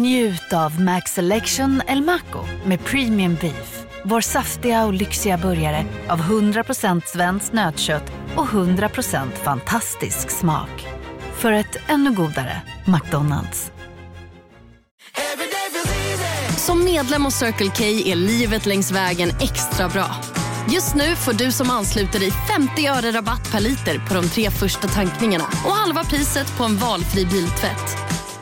Njut av Max Selection El Maco med Premium Beef. Vår saftiga och lyxiga burgare av 100% svenskt nötkött och 100% fantastisk smak. För ett ännu godare McDonalds. Som medlem hos Circle K är livet längs vägen extra bra. Just nu får du som ansluter dig 50 öre rabatt per liter på de tre första tankningarna och halva priset på en valfri biltvätt.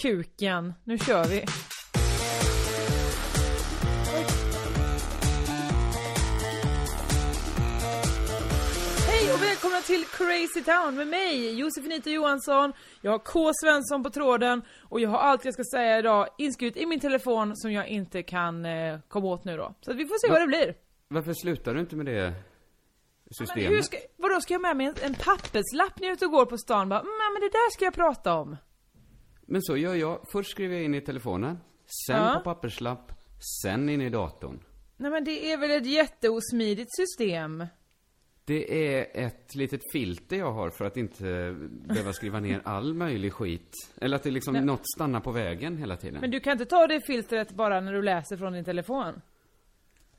Kuken, nu kör vi. Hej och välkomna till Crazy Town med mig, Josefinita Johansson. Jag har K. Svensson på tråden och jag har allt jag ska säga idag inskrivet i min telefon som jag inte kan eh, komma åt nu då. Så att vi får se Va- vad det blir. Varför slutar du inte med det Men systemet? hur ska, vadå, ska jag med mig en, en papperslapp när jag är ute och går på stan? Bara, mm, men det där ska jag prata om. Men så gör jag. Först skriver jag in i telefonen, sen Ja. på papperslapp, sen in i datorn. Nej men det är väl ett jätteosmidigt system? Det är ett litet filter jag har för att inte behöva skriva ner all möjlig skit. Eller att det liksom Nej. något stannar på vägen hela tiden. Men du kan inte ta det filtret bara när du läser från din telefon?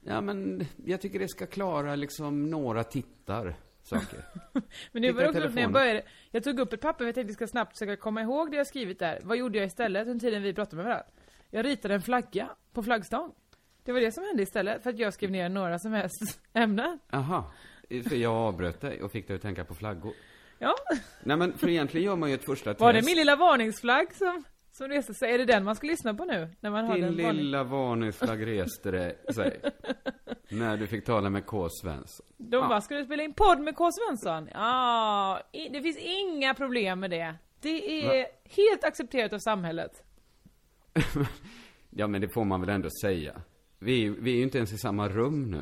Ja, men jag tycker det ska klara liksom några tittar saker. Men nu Titta var det också när jag började, jag tog upp ett papper för jag tänkte jag ska snabbt försöka komma ihåg det jag skrivit där. Vad gjorde jag istället under tiden vi pratade med varandra? Jag ritade en flagga på flaggstång. Det var det som hände istället, för att jag skrev ner några som helst ämnen. Aha. För jag avbröt dig och fick dig att tänka på flaggor. Ja, Nej men för egentligen gör man ju ett första var det test. min lilla varningsflagg som, som reste sig? Är det den man ska lyssna på nu? När man Din lilla varningsflagg reste dig, sig. När du fick tala med K. Svensson. De Ja. bara, ska du spela in podd med K. Svensson? Ja, i- det finns inga problem med det. Det är helt accepterat av samhället. Ja men det får man väl ändå säga. Vi, vi är ju inte ens i samma rum nu.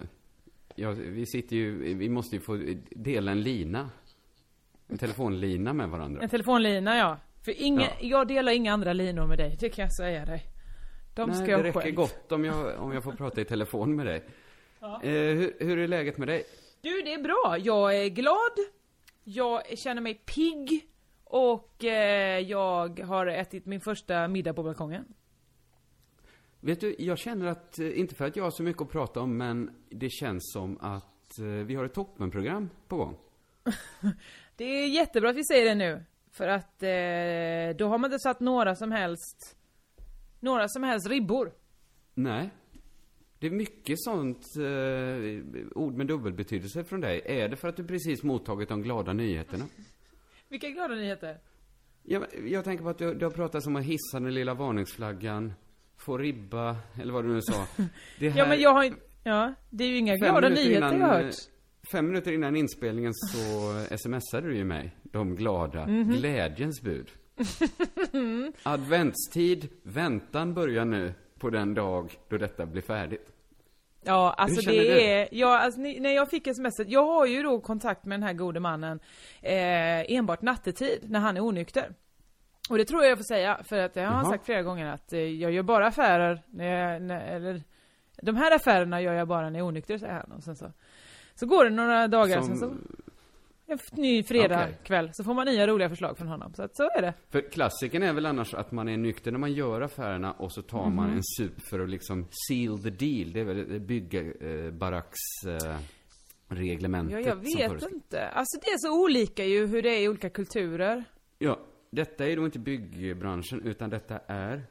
Ja, vi sitter ju, vi måste ju få dela en lina. En telefonlina med varandra. En telefonlina ja. För inga, Ja. jag delar inga andra linor med dig, det kan jag säga dig. De Nej, ska det jag räcker själv. gott om jag, om jag får prata i telefon med dig. Eh, hur, hur är läget med dig? Du, det är bra. Jag är glad. Jag känner mig pigg. Och eh, jag har ätit min första middag på balkongen. Vet du, jag känner att, eh, inte för att jag har så mycket att prata om, men det känns som att eh, vi har ett toppenprogram på gång. Det är jättebra att vi säger det nu. För att eh, då har man inte satt några som helst, några som helst ribbor. Nej. Det är mycket sånt eh, ord med dubbelbetydelse från dig. Är det för att du precis mottagit de glada nyheterna? Vilka glada nyheter. Jag, jag tänker på att du, du har pratat om att hissa den lilla varningsflaggan, få ribba, eller vad du nu sa. Det Ja men jag har inte, ja, det är ju inga fem glada nyheter innan, jag har eh, hört. Fem minuter innan inspelningen så smsade du ju mig de glada, Mhm. glädjens bud. Adventstid, väntan börjar nu på den dag då detta blir färdigt. Ja, alltså det du? är, ja, alltså, när jag fick smset, jag har ju då kontakt med den här gode mannen eh, enbart nattetid, när han är onykter. Och det tror jag jag får säga, för att det har han sagt flera gånger att eh, jag gör bara affärer när jag, när, eller de här affärerna gör jag bara när jag är onykter, säger han. Och sen så, så går det några dagar, sen så, Som, en ny fredag Okej. kväll, så får man nya roliga förslag från honom. Så att så är det. för klassiken är väl annars att man är nykter när man gör affärerna och så tar Mhm. man en sup för att liksom seal the deal. Det är väl byggbarackс eh, reglementet Ja, jag som vet inte. Alltså det är så olika ju hur det är i olika kulturer. Ja, detta är då inte byggbranschen utan detta är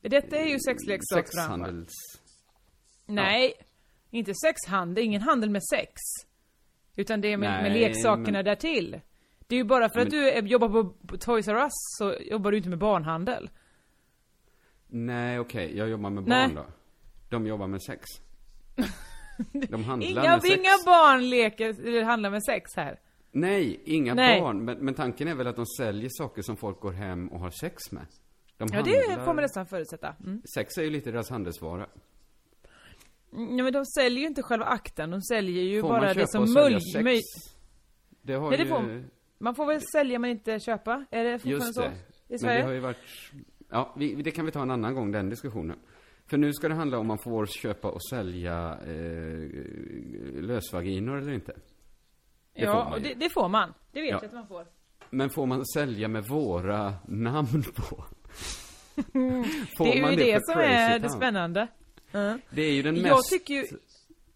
Detta är ju sexleksaksbranschen. sexhandels... Nej, inte sexhandel, ingen handel med sex. Utan det är med, med Nej, leksakerna men- därtill. Det är ju bara för Men- att du jobbar på, Toys R Us så jobbar du inte med barnhandel. Nej, okej, jag jobbar med Nej. barn då. De jobbar med sex. De handlar Inga, med sex. inga barn leker, eller handlar med sex här. Nej, inga Nej. barn. Men, men tanken är väl att de säljer saker som folk går hem och har sex med. De Ja, det handlar... får man nästan förutsätta. Mm. Sex är ju lite deras handelsvara. Ja, men de säljer ju inte själva akten, de säljer ju Får bara det som och sälja möj... Det har Nej, det ju... får- Man får väl sälja men inte köpa? Är det fortfarande Just så? det. I Men Sverige? det har ju varit... Ja, vi, det kan vi ta en annan gång, den diskussionen. För nu ska det handla om man får köpa och sälja eh, lösvaginor eller inte. Det får ja, ju. det, det får man. Det vet Ja. jag att man får. Men får man sälja med våra namn på? Får det är man ju det, för som är det Town? spännande. Ja. Det är ju den mest... Jag tycker ju...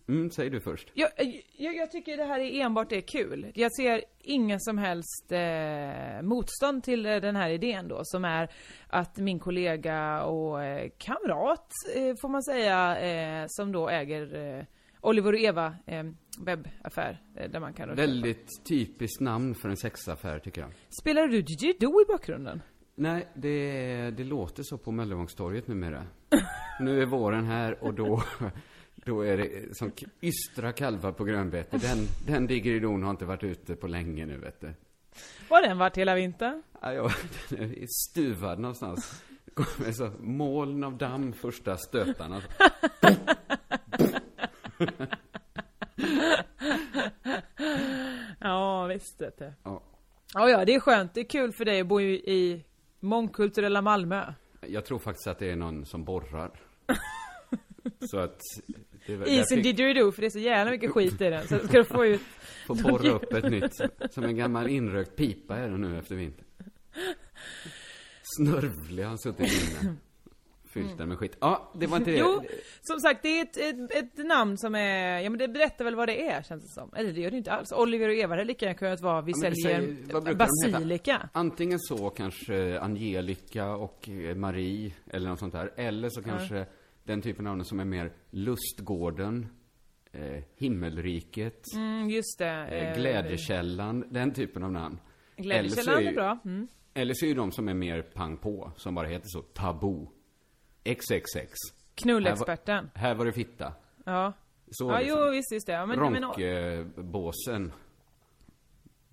Mm, säg du först. Jag, jag, jag tycker det här är enbart är kul. Jag ser ingen som helst eh, motstånd till eh, den här idén då, som är att min kollega och eh, kamrat, eh, får man säga, eh, som då äger eh, Oliver och Eva eh, webbaffär, eh, där man kan då köpa. Väldigt typiskt namn för en sexaffär, tycker jag. Spelar du Didgeridoo i bakgrunden? Nej, det, det låter så på Möllevångstorget numera. Nu är våren här och då, då är det som ystra kalvar på grönbete. Den, den digeridon har inte varit ute på länge nu, vet du. Har den varit hela vintern? Ja, jag, den är stuvad någonstans. Kommer så moln av damm första stötarna. Ja, visst vet du. Ja, Ja, ja, det är skönt. Det är kul för dig att bo i mångkulturella Malmö. Jag tror faktiskt att det är någon som borrar. Så att... Det, I sin fick- didgeridoo, för det är så jävla mycket skit i den. Så ska du få ut... Får borra upp ett nytt. Som en gammal inrökt pipa är det nu efter vintern. Snörvlig har han suttit inne. Fyllt den med skit. Ja, det var inte det. Jo, som sagt, det är ett, ett, ett namn som är... Ja men det berättar väl vad det är, känns det som. Eller det gör det inte alls. Oliver och Eva, är lika gärna kunnat vara Vi Ja, säljer säger- basilika. Antingen så kanske Angelica och eh, Marie eller något sånt där. Eller så kanske den typen av namn som är mer Lustgården, eh, Himmelriket, Mm, just det. eh, eh, Glädjekällan, den typen av namn. Glädjekällan så är bra. Mm. Eller så är ju de som är mer pang på, som bara heter så, Tabu. XXX. Knullexperten. Här var det fitta. Ja. Så Ja, liksom. jo visst, just det. Ja, men, men, Ronkbåsen.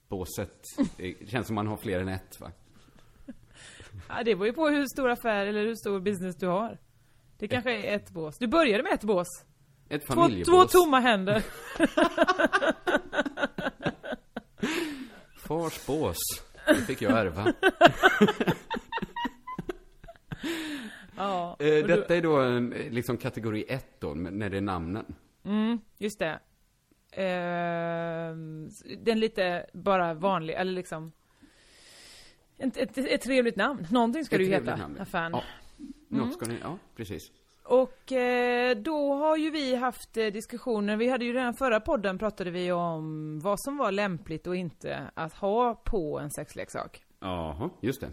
Båset. Det känns som man har fler än ett va? ja, det beror ju på hur stor affär eller hur stor business du har. Det kanske är ett bås. Du började med ett bås. Ett Två, familjebås. två tomma händer. Fars bås. Det fick jag ärva. Ja. Eh, och du- detta är då en, eh, liksom kategori 1 då, när det är namnen. Mm, just det. Ehm, den lite bara vanlig, eller liksom... Ett, ett, ett trevligt namn. Någonting ska Ett trevligt heta, namn. affären. Ja. Något ska ni, ja, precis. Och eh, då har ju vi haft eh, diskussioner, vi hade ju redan förra podden pratade vi om vad som var lämpligt och inte att ha på en sexleksak. Jaha, just det.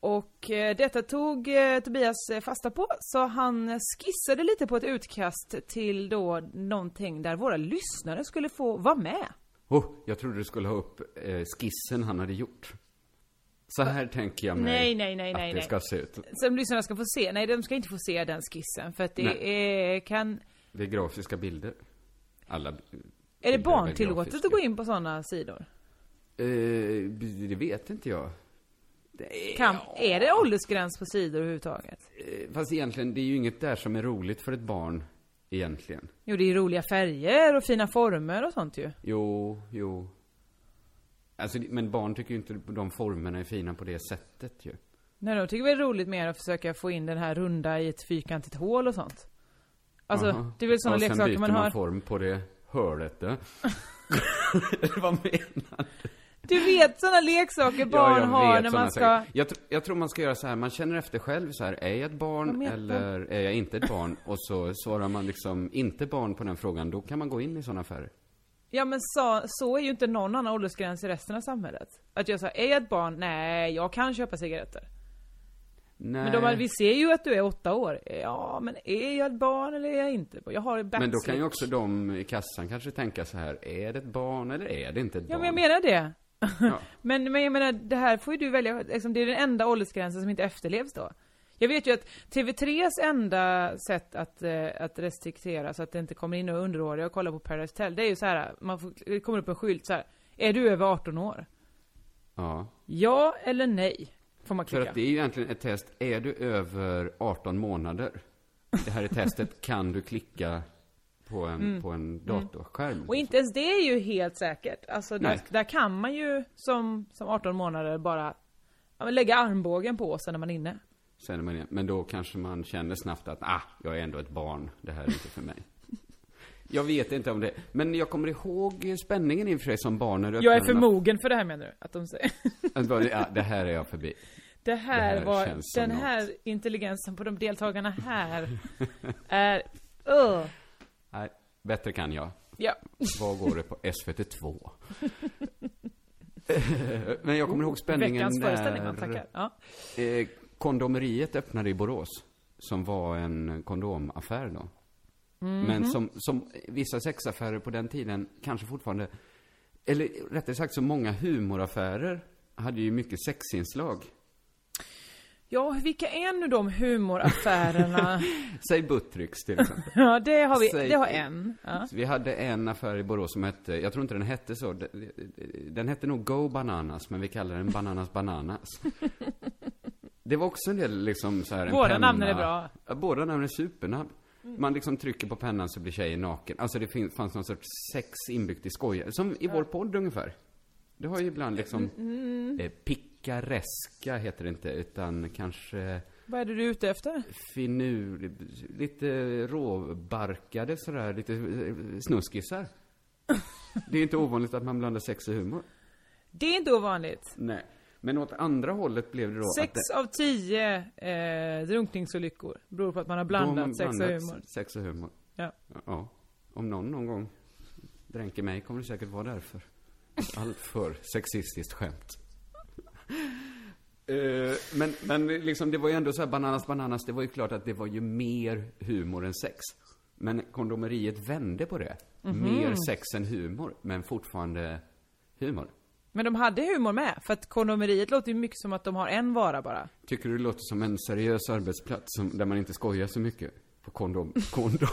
Och eh, detta tog eh, Tobias eh, fasta på, så han skissade lite på ett utkast till då någonting där våra lyssnare skulle få vara med. Oh, jag trodde du skulle ha upp eh, skissen han hade gjort. Så här tänker jag mig Nej, nej, nej, att nej, det nej. ska se ut. Som lyssnarna ska få se. Nej, de ska inte få se den skissen, för att det Nej. är, kan... Det är grafiska bilder. Alla Är det barntillåtet att gå in på sådana sidor? Eh, det vet inte jag. Kan, är det åldersgräns på sidor överhuvudtaget? Eh, Fast egentligen, det är ju inget där som är roligt för ett barn, egentligen. Jo, det är roliga färger och fina former och sånt ju. Jo, jo. Alltså, det- men barn tycker ju inte de formerna är fina på det sättet ju. Nej, de tycker väl det är roligt mer att försöka få in den här runda i ett fyrkantigt hål och sånt. Alltså, Aha. det är väl sådana Och sen leksaker byter man man har. form på det. Eller vad menar du? Du vet sådana leksaker barn har när man ska... Jag, tr- jag tror man ska göra så här, man känner efter själv så här, är jag ett barn eller är jag inte ett barn? Och så svarar man liksom inte barn på den frågan, då kan man gå in i sådana affärer. Ja men så, så är ju inte någon annan åldersgräns i resten av samhället. Att jag säger, är jag ett barn? Nej, jag kan köpa cigaretter. Nej. Men de, vi ser ju att du är åtta år. Ja, men är jag ett barn eller är jag inte? Jag har Men då backslick. kan ju också de i kassan kanske tänka så här, är det ett barn eller är det inte ett Ja barn? men jag menar det. Ja. Men, men jag menar, det här får ju du välja, liksom, det är den enda åldersgränsen som inte efterlevs då. Jag vet ju att TV3s enda sätt att, eh, att restriktera så att det inte kommer in några underåriga och kollar på Paradise Hotel, det är ju så här, man får, det kommer upp en skylt så här. Är du över 18 år? ja. Ja eller nej? Får man För klicka. att det är ju egentligen ett test, är du över 18 månader? Det här är testet, kan du klicka på en, på en datorskärm? Mm. Och inte ens det är ju helt säkert. Alltså där, där kan man ju som, som 18 månader bara lägga armbågen på sig när man är inne. Säger man det. Men då kanske man känner snabbt att, ah, jag är ändå ett barn, det här är inte för mig. Jag vet inte om det, men jag kommer ihåg spänningen inför sig som barn när du Jag är för mogen för det här menar du? Att de säger. Ja, det här är jag förbi. Det här, Det här var, den något. här intelligensen på de deltagarna här är, uh. Bättre kan jag. Ja. Vad går det på SVT2? Men jag kommer ihåg spänningen Veckans föreställning, man tackar. Ja. eh, kondomeriet öppnade i Borås. Som var en kondomaffär då. Mhm. Men som, som vissa sexaffärer på den tiden kanske fortfarande, eller rättare sagt så många humoraffärer hade ju mycket sexinslag. Ja, vilka är nu de humoraffärerna? Säg Buttricks till exempel. ja, det har vi, Säg- det har en. Ja. Vi hade en affär i Borås som hette, jag tror inte den hette så, den, den hette nog Go Bananas, men vi kallar den Bananas Bananas. Det var också en del liksom så här Båda namnen är bra. Ja, båda namnen är supernamn. Man liksom trycker på pennan så blir tjejen naken. Alltså det fin- fanns någon sorts sex inbyggt i skojar. Som i vår podd ungefär. Det har ju ibland liksom, Mm, eh, pickareska heter det inte, utan kanske Vad är det du är ute efter? finur, lite råbarkade sådär, lite snuskisar. Det är inte ovanligt att man blandar sex och humor. Det är inte ovanligt. Nej. Men åt andra hållet blev det då Sex det, av tio eh, drunkningsolyckor beror på att man har har man blandat sex och blandat humor. Sex och humor. Ja. Ja. Om någon någon gång dränker mig kommer det säkert vara därför. Allt för sexistiskt skämt. Eh, men, men liksom det var ju ändå så här bananas bananas, det var ju klart att det var ju mer humor än sex. Men kondomeriet vände på det. Mhm. Mer sex än humor, men fortfarande humor. Men de hade humor med, för att kondomeriet låter ju mycket som att de har en vara bara. Tycker du det låter som en seriös arbetsplats som, där man inte skojar så mycket? På kondom, kondom,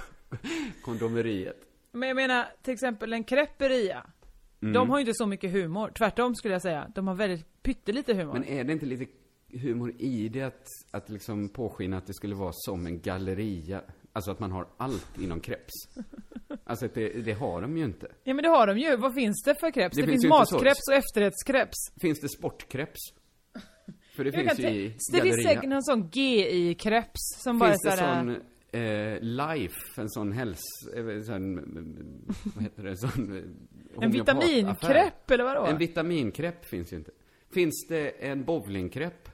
kondomeriet. Men jag menar, till exempel en creperia. Mm. De har ju inte så mycket humor. Tvärtom skulle jag säga. De har väldigt pyttelite humor. Men är det inte lite humor i det att, att liksom påskina att det skulle vara som en galleria? Alltså att man har allt inom kreps. Alltså att det, det har de ju inte. Ja men det har de ju. Vad finns det för kreps? Det Det, finns finns, matkreps och efterrättskreps. Finns det sportkreps? För det Jag finns ju i det finns säkert galleria. någon sån GI-kreps som bara är Finns det sådär... sån eh, Life, en sån häls... eh, Sån, mm, vad heter det? Sån, eh, En vitaminkrepp eller vadå? En vitaminkrepp finns ju inte. Finns det en bowlingkrepp?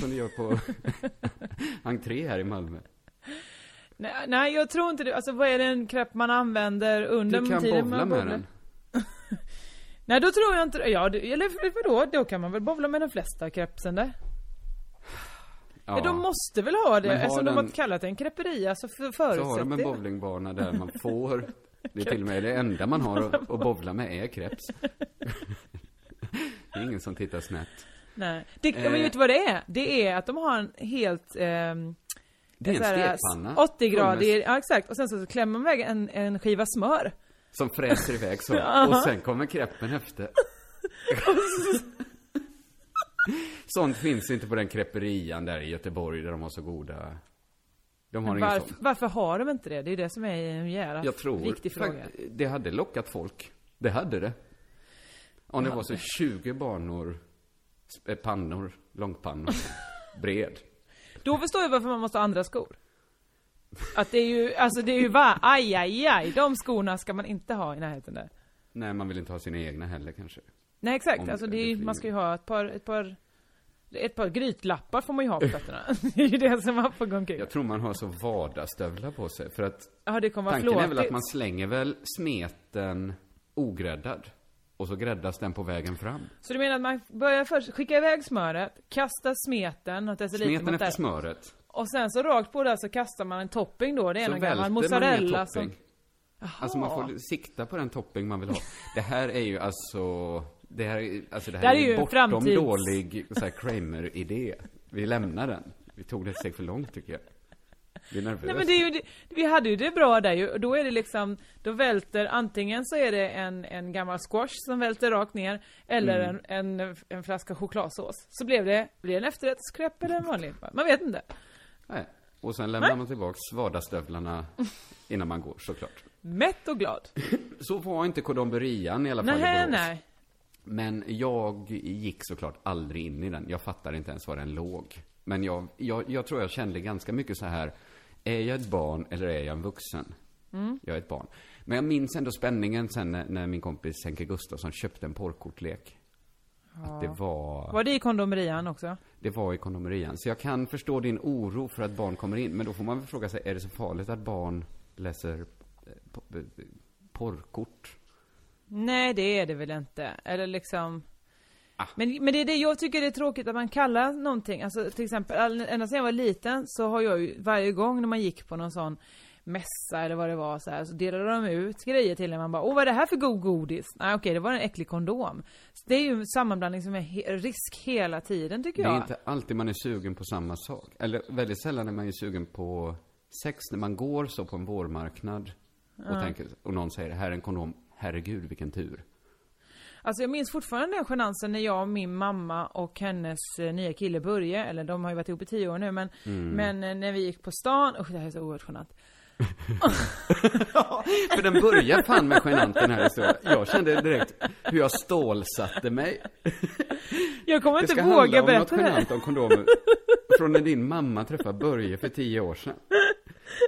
Som du gör på entré här i Malmö. nej, nej, jag tror inte det. Alltså vad är det en krepp man använder under Du kan tiden bowla man med bowlar? den. Nej då tror jag inte Ja, det, eller vadå? Då kan man väl bowla med de flesta krepsen där? Ja. de måste väl ha det? Eftersom de den- har kallat det en creperia så för, Så har förutsätter de en bowlingbana där man får, det är till och med det enda man har att, att bowla med är kreps. Det är ingen som tittar snett. Nej. Det, Eh. Men vet du vad det är? Det är att de har en helt... ehm, Det är en så stekpanna. 80-gradig, ja exakt. Och sen så klämmer man iväg en, en skiva smör. Som fräser iväg så. Och sen kommer kreppen efter. Sånt finns inte på den kreperian där i Göteborg där de har så goda... De har ingen Varför, sån. varför har de inte det? Det är ju det som är en jävla Jag tror viktig fråga. det hade lockat folk. Det hade det. Om det var så 20 banor, eh, pannor, långpannor, bred. Då förstår jag varför man måste ha andra skor. Att det är ju, alltså det är ju va, aj aj aj, de skorna ska man inte ha i närheten där. Nej, man vill inte ha sina egna heller kanske. Nej exakt, Om alltså det det är, flyger. man ska ju ha ett par, ett par ett par grytlappar får man ju ha på fötterna. Det är ju det som man får gå omkring. Jag tror man har så vardagsstövlar på sig. För att Ja, det kommer tanken är väl att man slänger väl smeten ogräddad. Och så gräddas den på vägen fram. Så du menar att man börjar först skicka iväg smöret, kasta smeten åt deciliter Smeten efter där. smöret. Och sen så rakt på där så kastar man en topping då, det är Så välter gammal mozzarella som... topping. Alltså man får sikta på den topping man vill ha. Det här är ju alltså Det här, är- alltså det här, Det här är är ju bortom framtids- dålig Kramer-idé. Vi lämnar den. Vi tog det ett steg för långt tycker jag. Vi är nervösa. Nej men det är ju, vi hade ju det bra där ju, då är det liksom, då välter, antingen så är det en, en gammal squash som välter rakt ner, eller Mm. en, en, en flaska chokladsås. Så blev det, blir det en efterrättskräpp eller en vanlig? Man vet inte. Nej. Och sen lämnar man tillbaks vardagsstövlarna innan man går såklart. Mätt och glad. Så var inte kondomberian i alla fall i Nej, Borås. nej. Men jag gick såklart aldrig in i den. Jag fattade inte ens var den låg. Men jag, jag, jag tror jag kände ganska mycket så här. Är jag ett barn eller är jag en vuxen? Mm. Jag är ett barn. Men jag minns ändå spänningen sen när, när min kompis Henke Gustafsson köpte en porrkortlek. Att det var, Var det i kondomerian också? det var i kondomerian. Så jag kan förstå din oro för att barn kommer in. Men då får man väl fråga sig, är det så farligt att barn läser eh, eh, porrkort? Nej, det är det väl inte. Eller liksom... Ah. Men, men det är det jag tycker det är tråkigt att man kallar någonting, alltså till exempel, ända sedan jag var liten så har jag ju varje gång när man gick på någon sån mässa eller vad det var så här, så delade de ut grejer till en. Man bara, åh vad är det här för god godis? Nej okej, det var en äcklig kondom. Så det är ju en sammanblandning som är he- risk hela tiden tycker Det jag. är inte alltid man är sugen på samma sak. Eller väldigt sällan är man ju sugen på sex när man går så på en vårmarknad och tänker, och någon säger, här är en kondom, herregud vilken tur. Alltså jag minns fortfarande den genansen när jag och min mamma och hennes eh, nya kille Börje, eller de har ju varit ihop i tio år nu men, Mm. men eh, när vi gick på stan, usch det här är så oerhört genant. För den börjar fan med genant den här historien. Jag kände direkt hur jag stålsatte mig. Jag kommer Det inte ska våga handla om något berätta det. genant om kondomer. Från när din mamma träffade Börje för tio år sedan.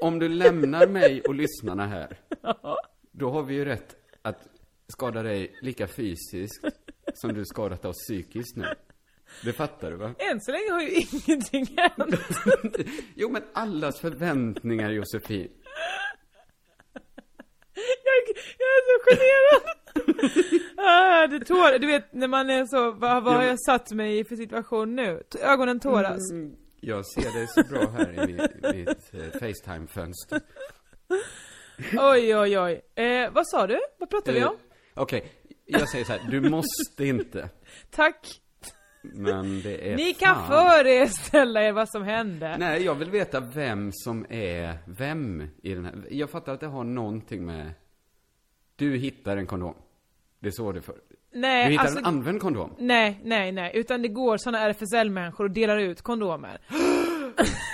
Om du lämnar mig och lyssnarna här, då har vi ju rätt att skada dig lika fysiskt som du skadat oss psykiskt nu. Det fattar du va? Än så länge har ju ingenting hänt. Jo men allas förväntningar Josefin. Jag, jag är så generad. ah, det tår, du vet när man är så, vad, vad har jag satt mig i för situation nu? Ögonen tåras. Mm, Jag ser dig så bra här i mitt, mitt eh, Facetime-fönster. Oj oj oj. Eh, vad sa du? Vad pratade vi Eh, om? Okej, jag säger så här, du måste inte. Tack. Men det är Ni kan fan. föreställa er vad som hände. Nej, jag vill veta vem som är vem i den här. Jag fattar att det har någonting med... Du hittar en kondom. Det är så det för. Du Nej, hittar alltså, en använd kondom. nej, nej, nej. Utan det går såna RFSL-människor och delar ut kondomer.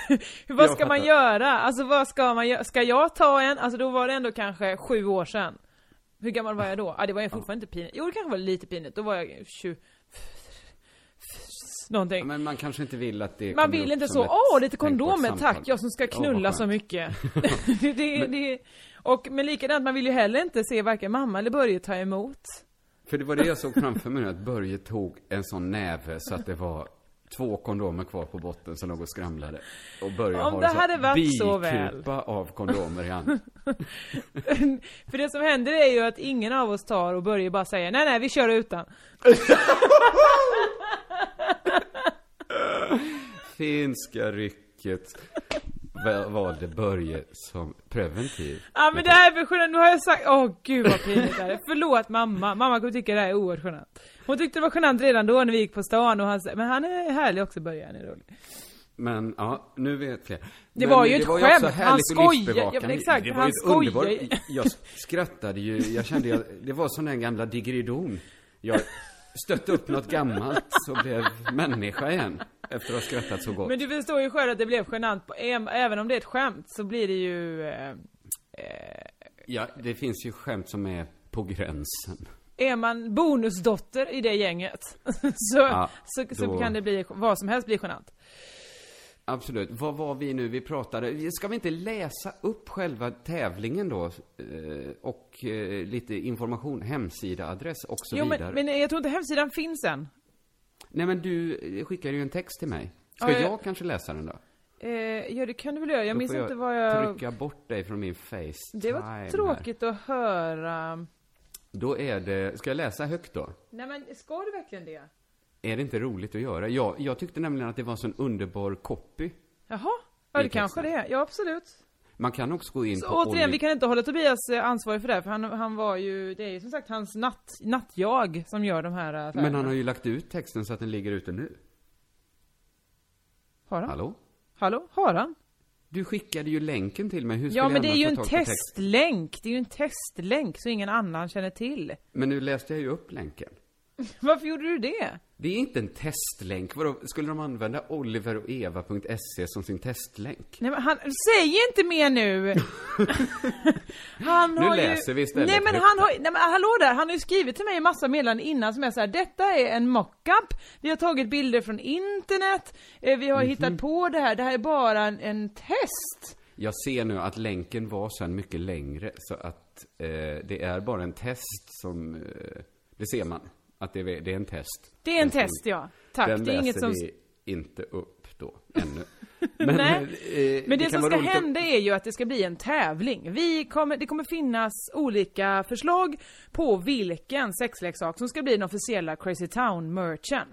vad ska man göra? Alltså vad ska man göra? Ska jag ta en? Alltså då var det ändå kanske sju år sedan. Hur gammal var jag då? Ah, det var ju fortfarande inte pinigt. Jo, det kanske var lite pinigt. Då var jag 20... Någonting. Men man kanske inte vill att det Man vill inte så, åh lite tänkbart kondomer tack, jag som ska Ja, knulla så skönt. mycket. det, det, det, och men likadant, man vill ju heller inte se varken mamma eller Börje ta emot. För det var det jag såg framför mig nu, att Börje tog en sån näve så att det var två kondomer kvar på botten som låg och skramlade. Och Börje Om har det en hade varit så bikupa av kondomer i handen. För det som händer är ju att ingen av oss tar och Börje bara säger nej nej vi kör utan. Finska rycket valde Börje som preventiv. Ja men det här är för genant, nu har jag sagt, åh gud vad pinigt det här är. Förlåt mamma, mamma kommer tycka det här är oerhört genant. Hon tyckte det var genant redan då när vi gick på stan och han sa, men han är härlig också Börje, han är rolig. Men ja, nu vet fler. Det Men var ju ett också skämt. Han och skojar. livsbevakande. Ja, men exakt, det var han ju skojar. Jag skrattade ju, jag kände jag, det var som den gamla diggeridon. Jag stötte upp något gammalt och blev människa igen. Efter att ha skrattat så gott. Men du förstår ju själv att det blev genant, på, även om det är ett skämt så blir det ju eh, Ja, det finns ju skämt som är på gränsen. Är man bonusdotter i det gänget så, Ja, så, så då- kan det bli, vad som helst bli genant. Absolut. Vad var vi nu vi pratade? Ska vi inte läsa upp själva tävlingen då? Eh, Och eh, lite information, hemsidaadress och så Jo vidare. men, men jag tror inte hemsidan finns än. Nej men du eh, skickade ju en text till mig. Ska Ja, jag- jag kanske läsa den då? Eh, ja det kan du väl göra, jag Då minns får inte vad jag... trycka bort dig från min face Det var tråkigt att höra. Då är det, ska jag läsa högt då? Nej men ska du verkligen det? Är det inte roligt att göra? Jag, jag tyckte nämligen att det var en sån underbar copy. Jaha? Ja det kanske det är, ja absolut. Man kan också gå in Så på återigen, Olli- vi kan inte hålla Tobias eh, ansvarig för det, för han, han var ju, det är ju som sagt hans natt, nattjag som gör de här affärerna. Men han har ju lagt ut texten så att den ligger ute nu. Har han? Hallå? Hallå? Har han? Du skickade ju länken till mig. Hur Ja men det är ju en testlänk, det är ju en testlänk så ingen annan känner till. Men nu läste jag ju upp länken. Varför gjorde du det? Det är inte en testlänk. Vadå, skulle de använda oliveroeva.se som sin testlänk? Nej men han, säg inte mer nu! han Nu har läser ju, vi istället Nej men högt. han har, nej men hallå där, han har ju skrivit till mig en massa meddelanden innan som är så här, detta är en mockup, vi har tagit bilder från internet, eh, vi har Mhm. hittat på det här, det här är bara en, en test. Jag ser nu att länken var sen mycket längre, så att eh, det är bara en test som... Eh, det ser man, att det är, det är en test. Det är en Den test ja. Tack, Den det är inget som... vi inte upp då, ännu. Men, Nej, eh, Men det, kan som ska roligt att- hända är ju att det ska bli en tävling. Vi kommer, det kommer finnas olika förslag på vilken sexleksak som ska bli den officiella Crazy Town-merchen.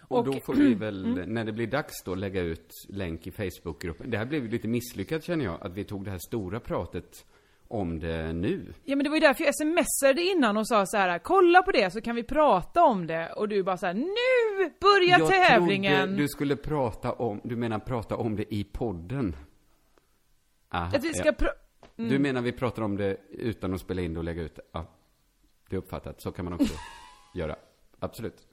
Och, Och- då får vi väl, Mm. när det blir dags då, lägga ut länk i Facebookgruppen. Det här blev lite misslyckat känner jag, att vi tog det här stora pratet om det nu. Ja men det var ju därför jag smsade innan och sa så här: kolla på det så kan vi prata om det. Och du bara så här: nu börjar jag tävlingen! trodde du skulle prata om, du menar prata om det i podden? Aha, Att vi ska ja. pra- Mm. Du menar vi pratar om det utan att spela in det och lägga ut det? Ja, det är uppfattat. Så kan man också göra. Absolut.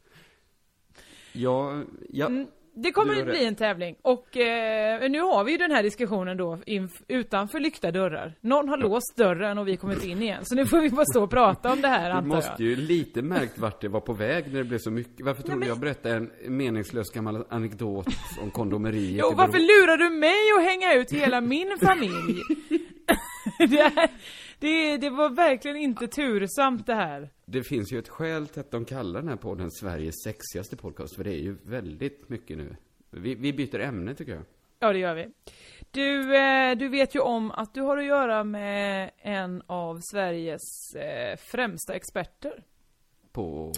Ja, ja. Mm, Det kommer Du att bli en tävling. Och eh, nu har vi ju den här diskussionen då utanför lyckta dörrar. Någon har låst dörren och vi kommer inte in igen. Så nu får vi bara stå och prata om det här Du antar måste jag. ju lite märkt vart det var på väg när det blev så mycket. Varför tror du jag berättade en meningslös gammal anekdot om kondomeriet Jo, varför lurar du mig att hänga ut hela min familj? det, här, det, det var verkligen inte tursamt det här. Det finns ju ett skäl till att de kallar den här podden Sveriges sexigaste podcast, för det är ju väldigt mycket nu. Vi, vi byter ämne tycker jag. Ja, det gör vi. Du, eh, du vet ju om att du har att göra med en av Sveriges eh, främsta experter. På...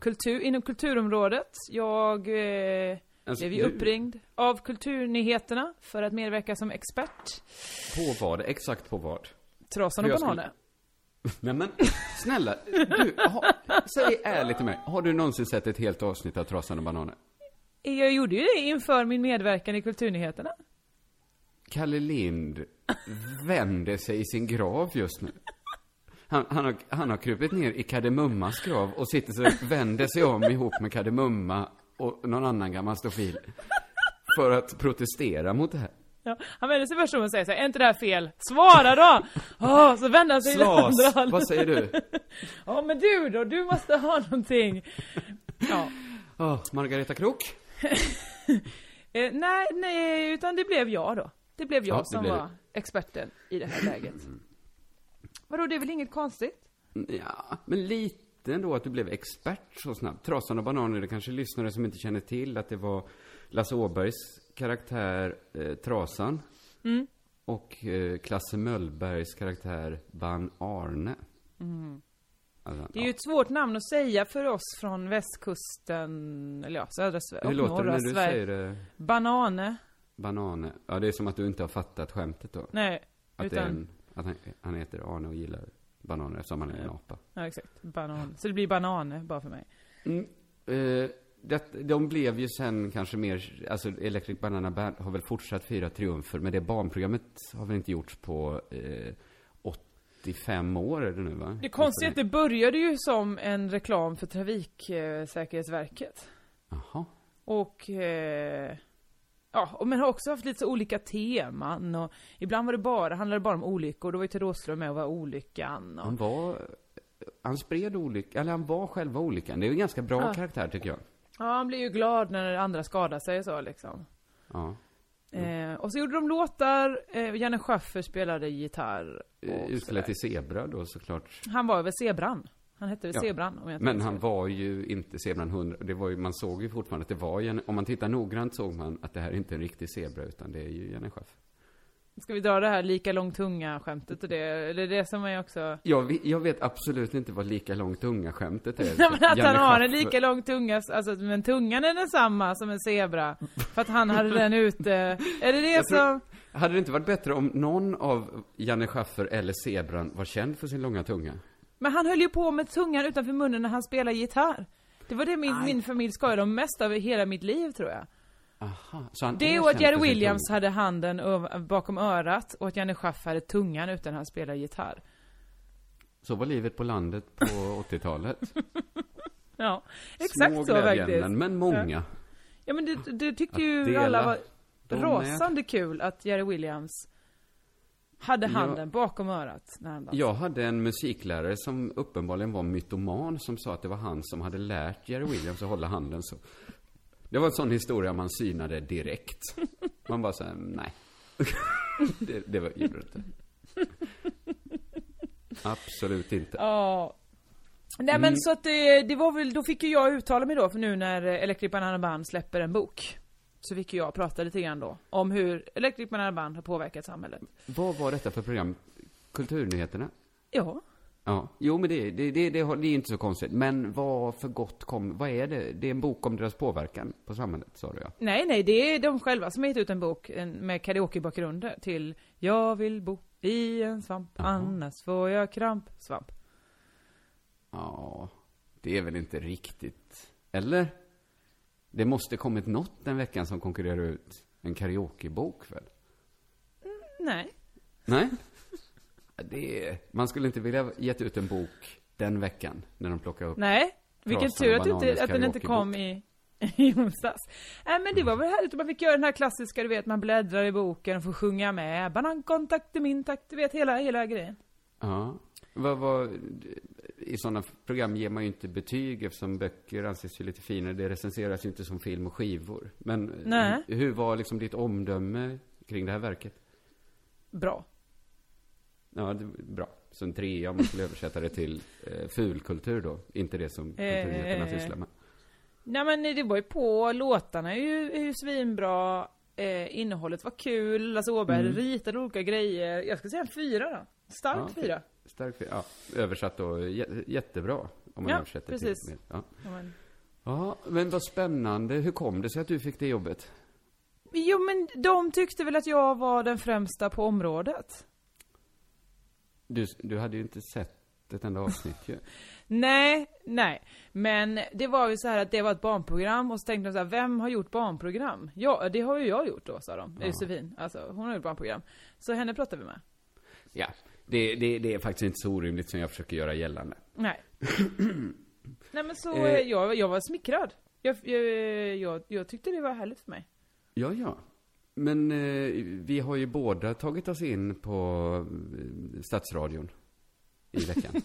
Kultur, inom kulturområdet. Jag eh, Alltså, blev ju du- uppringd av Kulturnyheterna för att medverka som expert. På vad? Exakt på vad? Trasan och Jag skulle- bananer. Nej men, snälla, du, ha, säg ärligt till mig. Har du någonsin sett ett helt avsnitt av Trasan och Bananer? Jag gjorde ju det inför min medverkan i Kulturnyheterna. Kalle Lind vänder sig i sin grav just nu. Han, han, har, han har krupit ner i Kardemummas grav och sitter så vänder sig om ihop med Kardemumma och någon annan gammal stofil. För att protestera mot det här. Ja, han vänder sig först om och säger så här, är inte det här fel? Svara då! Åh, så vänder han sig andra Slas, hållet. vad säger du? Ja men du då, du måste ha någonting. Ja. Åh, Margareta Krok? Eh, nej, nej, utan det blev jag då. Det blev jag Ja, det som blev var experten i det här läget. Vadå, det är väl inget konstigt? Ja, men lite ändå att du blev expert så snabbt. Trasan och bananer, det kanske lyssnare som inte känner till att det var Lasse Åbergs karaktär eh, Trasan. Och eh, Klasse Möllbergs karaktär Ban Arne. Alltså, Det är ju ett svårt namn att säga för oss från västkusten, eller ja, södra Sverige, Hur låter det när du Sverige. säger det? Banane? Banane. Ja, det är som att du inte har fattat skämtet då. Nej, Att, utan, en, att han, han heter Arne och gillar bananer eftersom han är en apa. ja exakt, banan. Så det blir banane bara för mig. Mm. Eh, det, de blev ju sen kanske mer, alltså Electric Banana Band har väl fortsatt fira triumfer, men det barnprogrammet har väl inte gjorts på eh, 85 år är det nu va? Det konstiga är att det började ju som en reklam för Trafiksäkerhetsverket. Jaha. Och, eh, ja, men har också haft lite så olika teman och ibland var det bara, handlade det bara om olyckor, då var ju Ted Åström med och var olyckan och, Han var, han spred olyckan, eller han var själva olyckan. Det är ju en ganska bra Ja. karaktär tycker jag. Ja, han blir ju glad när andra skadar sig och så liksom. Ja. Eh, och så gjorde de låtar, eh, Janne Schaffer spelade gitarr. Eh, sådär. till zebra då såklart. Han var väl Zebran? Han hette väl Ja. Zebran om jag Men han var ju inte zebran 100. Det var ju, man såg ju fortfarande att det var Janne, om man tittar noggrant såg man att det här är inte en riktig zebra utan det är ju Janne Schaffer. Ska vi dra det här lika lång tunga skämtet och det? Eller det som är också... Jag, vet- jag vet absolut inte vad lika långt tunga skämtet är. Ja, men att Janne han har en lika lång tunga, alltså men tungan är densamma som en zebra. För att han hade den ute. Är det det Jag som... tror- Hade det inte varit bättre om någon av Janne Schaffer eller Zebran var känd för sin långa tunga? Men han höll ju på med tungan utanför munnen när han spelade gitarr. Det var det min, min familj skojade om mest av hela mitt liv tror jag. Aha, så han Det sin Williams hade handen bakom örat och att Janne Schaffer hade tungan utan han spelade gitarr. Så var livet på landet på 80-talet. Ja, exakt Små så faktiskt. men många. Ja men det, det tyckte ju alla var rasande kul att Jerry Williams hade Ja. handen bakom örat när han dansade. Jag hade en musiklärare som uppenbarligen var mytoman som sa att det var han som hade lärt Jerry Williams att hålla handen så. Det var en sån historia man synade direkt. Man bara såhär, nej. det, det var, gjorde det inte. Absolut inte. Ja. Nej men så att det, det var väl, då fick ju jag uttala mig då för nu när eh, Electric Banana Band släpper en bok. Så fick ju jag prata lite grann då om hur Electric Banana Band har påverkat samhället. Vad var detta för program? Kulturnyheterna? Ja. Ja, jo men det, det, det, det, är inte så konstigt. Men vad för gott kom, vad är det? Det är en bok om deras påverkan på samhället, sa du ja. Nej nej, det är de själva som har gett ut en bok med karaokebakgrunder till Jag vill bo i en svamp, Jaha. annars får jag kramp. Svamp. Ja, det är väl inte riktigt. Eller? Det måste kommit något den veckan som konkurrerar ut en karaokebok väl? Nej. Nej? Är, man skulle inte vilja gett ut en bok den veckan när de plockar upp. Nej. Vilken tur att, inte, att den inte kom i, i onsdags. Nej men det var väl härligt att man fick göra den här klassiska, du vet, man bläddrar i boken och får sjunga med. Banankontakt min takt, du vet hela, hela grejen. Ja. Vad, vad, I sådana program ger man ju inte betyg eftersom böcker anses ju lite finare. Det recenseras ju inte som film och skivor. Men Nej. hur var liksom ditt omdöme kring det här verket? Bra. Ja, det, bra. Så en trea om man skulle översätta det till eh, fulkultur då. Inte det som kulturnyheterna Eh, sysslar med. Nej men det var ju på, låtarna är ju, är ju svinbra. Eh, innehållet var kul, Lasse Åberg Mm. ritade olika grejer. Jag ska säga en fyra då. Stark Ja, fyra. Stark, ja, översatt då jä- jättebra. Om man Ja, översätter precis. till. Ja. Ja, men. ja, men vad spännande. Hur kom det sig att du fick det jobbet? Jo men de tyckte väl att jag var den främsta på området. Du, du hade ju inte sett ett enda avsnitt ju. Nej, nej. Men det var ju så här att det var ett barnprogram och så tänkte de så här, vem har gjort barnprogram? Ja, det har ju jag gjort då, sa de. Ja. Josefin, alltså hon har gjort barnprogram. Så henne pratade vi med. Ja, det, det, det är faktiskt inte så orimligt som jag försöker göra gällande. Nej. nej men så, eh, jag, jag var smickrad. Jag, jag, jag, jag tyckte det var härligt för mig. Ja, ja. Men eh, vi har ju båda tagit oss in på eh, Stadsradion i veckan.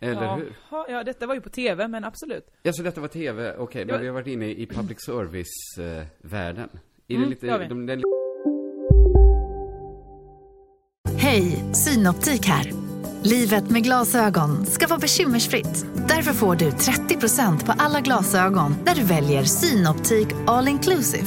Eller ja, hur? ha, ja, detta var ju på TV, men absolut. Ja, så detta var tv. Okej, Ja. men vi har varit inne i public service-världen. I Mm, den lite, vi. de, den Hej, Synoptik här. Livet med glasögon ska vara bekymmersfritt. Därför får du 30% på alla glasögon när du väljer Synoptik All Inclusive.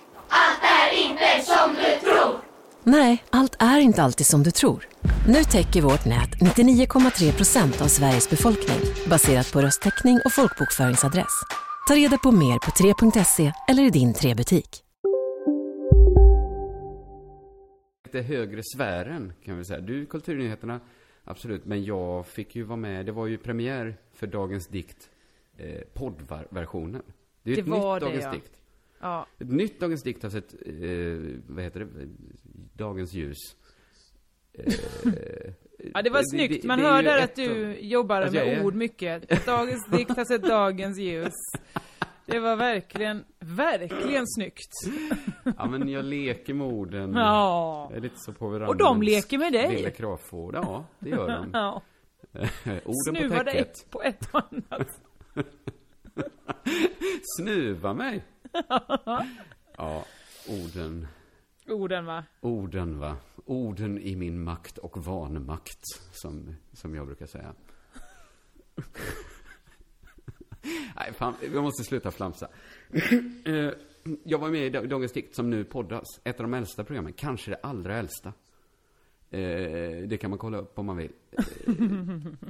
Nej, allt är inte alltid som du tror. Nu täcker vårt nät 99,3 procent av Sveriges befolkning baserat på röstteckning och folkbokföringsadress. Ta reda på mer på 3.se eller i din 3-butik. lite högre sfären, kan vi säga. Du, Kulturnyheterna, absolut. Men jag fick ju vara med. Det var ju premiär för Dagens Dikt, eh, poddversionen. Det är ju Det ett var nytt det, Dagens ja. Dikt. Ja, Ett nytt Dagens Dikt har sett, eh, vad heter det, Dagens Ljus. Eh, ja det var snyggt. Man det är ju hör där ett att du av- jobbar jag med är- ord mycket. Dagens dikt har sett dagens ljus. Det var verkligen, verkligen snyggt. Ja, men jag leker med orden. Ja. Jag är lite så på varandra. Och de leker med dig. Lilla kravfår. Ja, det gör de. Ja. Orden på Snuva dig täcket. på ett och annat. Snuva mig. Ja, orden. Orden va? Orden va. Orden i min makt och vanmakt, som, som jag brukar säga. Nej, fan, vi måste sluta flamsa. Eh, jag var med i Dagens Dikt som nu poddas. Ett av de äldsta programmen, kanske det allra äldsta. Eh, det kan man kolla upp om man vill. Eh,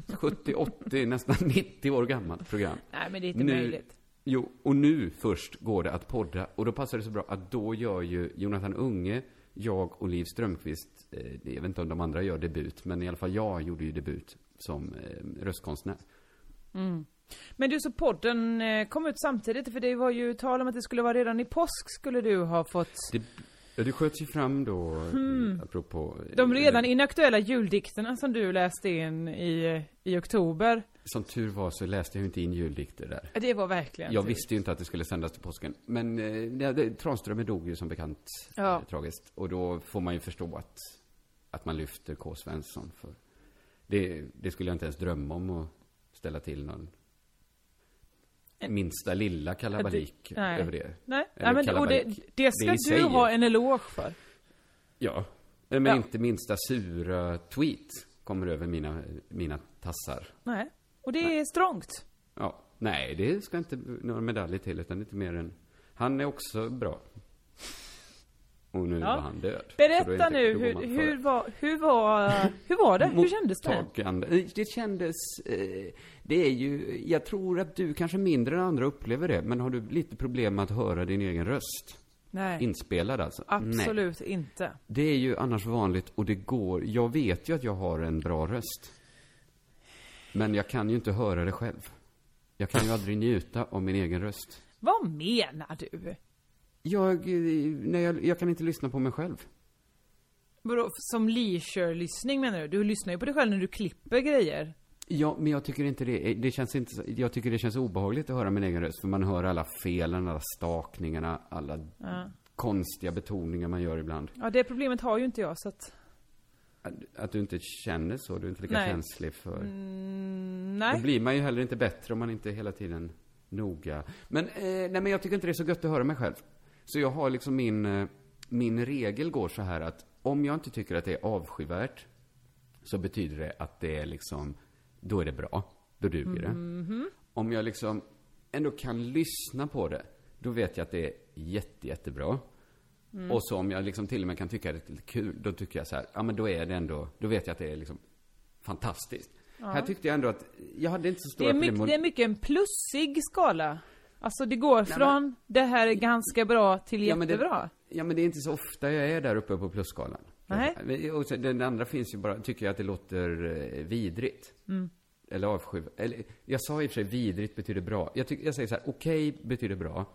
70, 80, nästan 90 år gammalt program. Nej men det är inte Nu- möjligt. Jo, och nu först går det att podda. Och då passar det så bra att då gör ju Jonathan Unge, jag och Liv Strömquist, eh, jag vet inte om de andra gör debut, men i alla fall jag gjorde ju debut som eh, röstkonstnär. Men du, så podden eh, kom ut samtidigt, för det var ju tal om att det skulle vara redan i påsk skulle du ha fått Det, ja, det sköts ju fram då, mm. apropå... de redan eh, inaktuella juldikterna som du läste in i, i oktober. Som tur var så läste jag inte in juldikter där. Det var verkligen Jag tur. visste ju inte att det skulle sändas till påsken. Men eh, det, det, Tranströmer dog ju som bekant Ja. eh, tragiskt. Och då får man ju förstå att, att man lyfter K. Svensson för det, det skulle jag inte ens drömma om att ställa till någon minsta lilla kalabalik nej. över det. Nej, nej men och det, det ska Det du sig ha en eloge för. Ja. Men Ja. inte minsta sura tweet kommer över mina, mina tassar. Nej. Och det är strångt. Ja. Nej, det ska inte några medaljer till, utan inte mer än... Han är också bra. Och nu Ja. var han död. Berätta inte- nu, hur, hur, var, hur, var, hur var det? Hur kändes det? Eh, Det kändes... Eh, det är ju... Jag tror att du kanske mindre än andra upplever det, men har du lite problem med att höra din egen röst? Nej, Inspelad alltså? Nej. absolut inte. Det är ju annars vanligt och det går. Jag vet ju att jag har en bra röst. Men jag kan ju inte höra det själv. Jag kan ju aldrig njuta av min egen röst. Vad menar du? Jag, eh, nej, jag, jag kan inte lyssna på mig själv. Vadå, som leisure-lyssning menar du? Du lyssnar ju på dig själv när du klipper grejer. Ja, men jag tycker inte det. Det känns inte, jag tycker det känns obehagligt att höra min egen röst. För man hör alla felen, alla stakningarna, alla konstiga betoningar man gör ibland. Ja, det problemet har ju inte jag så att... Att, du inte känner så, du är inte lika Nej. känslig för... Mm, Då nej. blir man ju heller inte bättre om man inte hela tiden noga. Men, eh, nej men jag tycker inte det är så gött att höra mig själv. Så jag har liksom min, eh, min regel går så här att om jag inte tycker att det är avskyvärt så betyder det att det är liksom, då är det bra. Då duger det. Om jag liksom ändå kan lyssna på det, då vet jag att det är jätte, jättebra. Och så om jag liksom till och med kan tycka det är lite kul, då tycker jag så här, ja men då är det ändå, då vet jag att det är liksom fantastiskt. Här tyckte jag ändå att, jag hade inte så Det stora är, problem mycket, med- det är mycket en plussig skala. Alltså det går från det här är ganska bra till Ja, men det- jättebra. Ja, men det är inte så ofta jag är där uppe på plusskalan. Nej. Och så, den andra finns ju bara, tycker jag att det låter eh, vidrigt. Mm. Eller avsky. Eller, jag sa i och för sig vidrigt betyder bra. Jag, tycker, jag säger så här, okej betyder bra.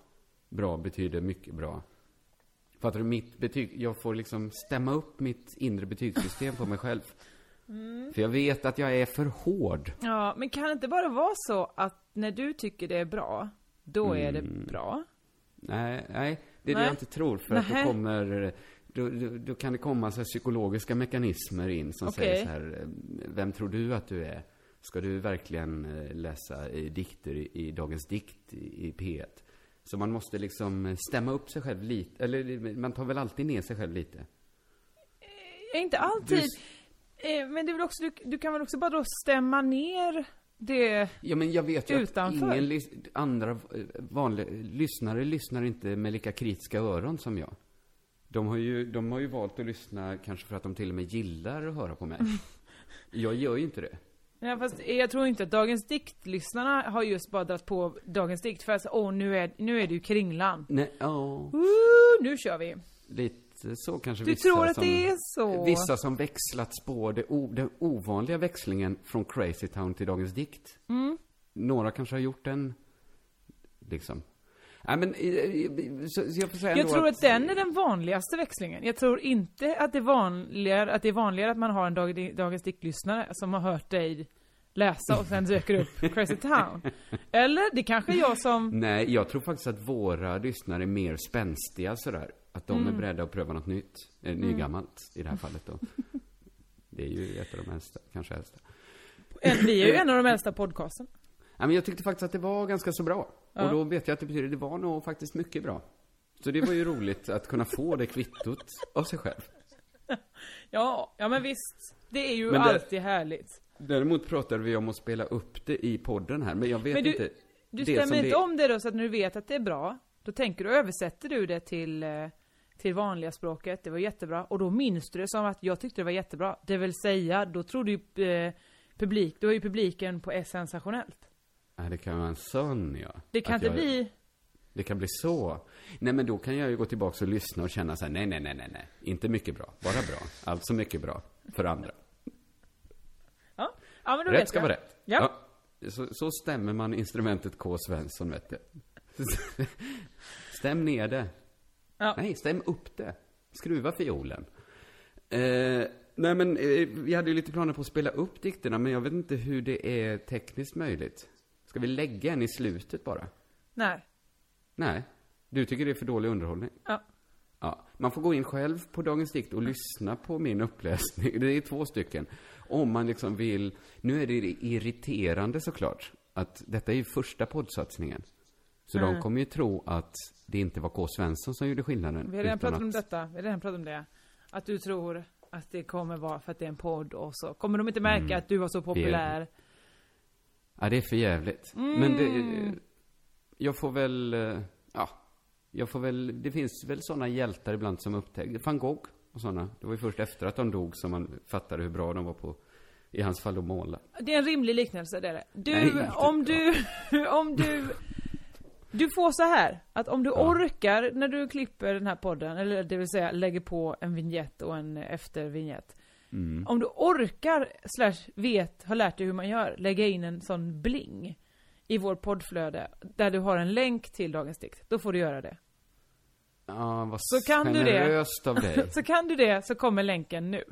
Bra betyder mycket bra. Fattar du? Mitt betyg, jag får liksom stämma upp mitt inre betygssystem på mig själv. Mm. För jag vet att jag är för hård. Ja, men kan det inte bara vara så att när du tycker det är bra, då är det Mm. bra? Nej, nej, det är det Nej. jag inte tror. För att då kommer, då, då, då kan det komma så här psykologiska mekanismer in som Okej. säger så här, eh, vem tror du att du är? Ska du verkligen eh, läsa i dikter i, i Dagens Dikt i, i P1? Så man måste liksom eh, stämma upp sig själv lite, eller man tar väl alltid ner sig själv lite? Eh, Inte alltid. Du- Eh, Men det är väl också, du, du kan väl också bara då stämma ner det. Ja, men jag vet ju Utanför. att ingen andra eh, vanliga lyssnare lyssnar inte med lika kritiska öron som jag. De har, ju, de har ju valt att lyssna kanske för att de till och med gillar att höra på mig. Jag gör ju inte det. Ja, fast jag tror inte att Dagens Dikt-lyssnarna har just bara dragit på Dagens Dikt för att åh nu är, nu är det ju Kringlan. Nej, ja, Woo, nu kör vi. lite så kanske Du vissa tror att som, det är så? Vissa som växlat spår, det o, den ovanliga växlingen från Crazy Town till Dagens Dikt. Mm. Några kanske har gjort den, liksom. Nej men, eh, eh, så, så jag får säga Jag tror att den är den vanligaste växlingen. Jag tror inte att det är vanligare att, det är vanligare att man har en Dag, Dagens Dikt-lyssnare som har hört dig läsa och sen söker upp Crazy Town. Eller, det kanske är jag som... Nej, jag tror faktiskt att våra lyssnare är mer spänstiga sådär. Att de Mm. är beredda att pröva något nytt. Eh, nygammalt i det här fallet då. Det är ju ett av de äldsta, kanske äldsta. Vi är ju en av de äldsta podcasten. Nej, men jag tyckte faktiskt att det var ganska så bra. Ja. Och då vet jag att det betyder, det var nog faktiskt mycket bra. Så det var ju roligt att kunna få det kvittot av sig själv. Ja, ja men visst. Det är ju Men det- alltid härligt. Däremot pratade vi om att spela upp det i podden här, men jag vet Men du- inte. Du det stämmer inte det- om det då så att när du vet att det är bra, då tänker du, översätter du det till, eh, till vanliga språket, det var jättebra, och då minns du det som att jag tyckte det var jättebra. Det vill säga, då trodde ju eh, publik, då är ju publiken på ett sensationellt. Ja, det kan vara en sån, ja. Det kan Att inte jag- bli, Det kan bli så. Nej, men då kan jag ju gå tillbaka och lyssna och känna så här, nej, nej, nej, nej, nej. Inte mycket bra, bara bra. Alltså mycket bra för andra. Ja, ja men då Rätt vet ska jag. vara rätt. Ja. Så, så stämmer man instrumentet K. Svensson, vet du. Stäm ner det. Ja. Nej, stäm upp det. Skruva fiolen. Eh, nej, men eh, vi hade ju lite planer på att spela upp dikterna, men jag vet inte hur det är tekniskt möjligt. Ska vi lägga en i slutet bara? Nej. Nej. Du tycker det är för dålig underhållning? Ja. Man får gå in själv på Dagens Dikt och lyssna på min uppläsning. Det är två stycken. Om man liksom vill... Nu är det irriterande såklart, att detta är ju första poddsatsningen. Så de kommer ju tro att det inte var K. Svensson som gjorde skillnaden. Vi har redan pratat om att- detta, vi har redan pratat om det. Att du tror att det kommer vara för att det är en podd och så kommer de inte märka Mm. att du var så populär. Ja, det är för jävligt. Mm. Men det... Jag får väl... eh, Ja. Jag får väl... Det finns väl sådana hjältar ibland som upptäcker... Van Gogh och sådana. Det var ju först efter att de dog som man fattade hur bra de var på... I hans fall att måla. Det är en rimlig liknelse, det är det. Du, Nej, om du, om du, du får så här, att om du Ja. orkar när du klipper den här podden, eller det vill säga lägger på en vignett och en eftervignett. Mm. Om du orkar, slash vet, har lärt dig hur man gör, lägga in en sån bling i vår poddflöde, där du har en länk till Dagens Dikt, då får du göra det. Ja, vad Så kan du det. av dig. Så kan du det, så kommer länken nu.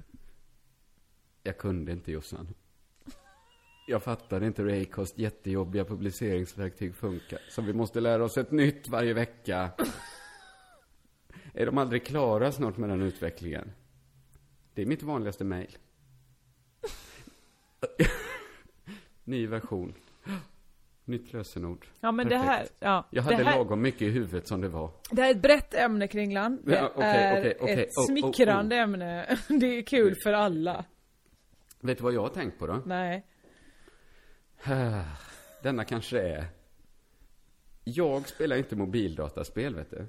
Jag kunde inte Jossan. Jag fattade inte hur Acast jättejobbiga publiceringsverktyg funkar. Så vi måste lära oss ett nytt varje vecka. Är de aldrig klara snart med den utvecklingen? Det är mitt vanligaste mejl. Ny version. Nytt lösenord. Ja men det här, Perfekt. ja. Jag hade här, lagom mycket i huvudet som det var. Det här är ett brett ämne Kringlan. Det Ja, okej, är okej, okej. ett Oh, oh, smickrande ämne. Det är kul för alla. Vet du vad jag har tänkt på då? Nej. Denna kanske är... Jag spelar inte mobildataspel, vet du.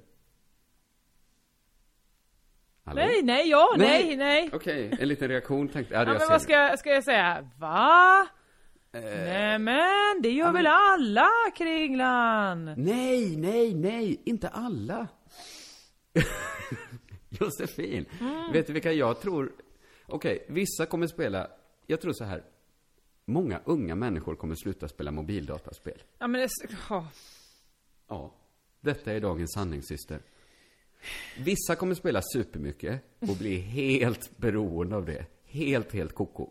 Hallå? Nej, nej, ja, nej, Nej. nej. Okej, en liten reaktion tänkte ja, Ja, jag men ser vad ska, jag- ska jag säga? Va? Eh, Nej men, det gör väl alla Kringlan? Nej, nej, nej, inte alla. Josefin, Mm. vet du vilka jag tror... Okej, vissa kommer spela... Jag tror så här. Många unga människor kommer sluta spela mobildataspel. Ja men det, ja. Ja, detta är dagens sanningssyster. Vissa kommer spela supermycket och bli helt beroende av det. Helt, helt koko.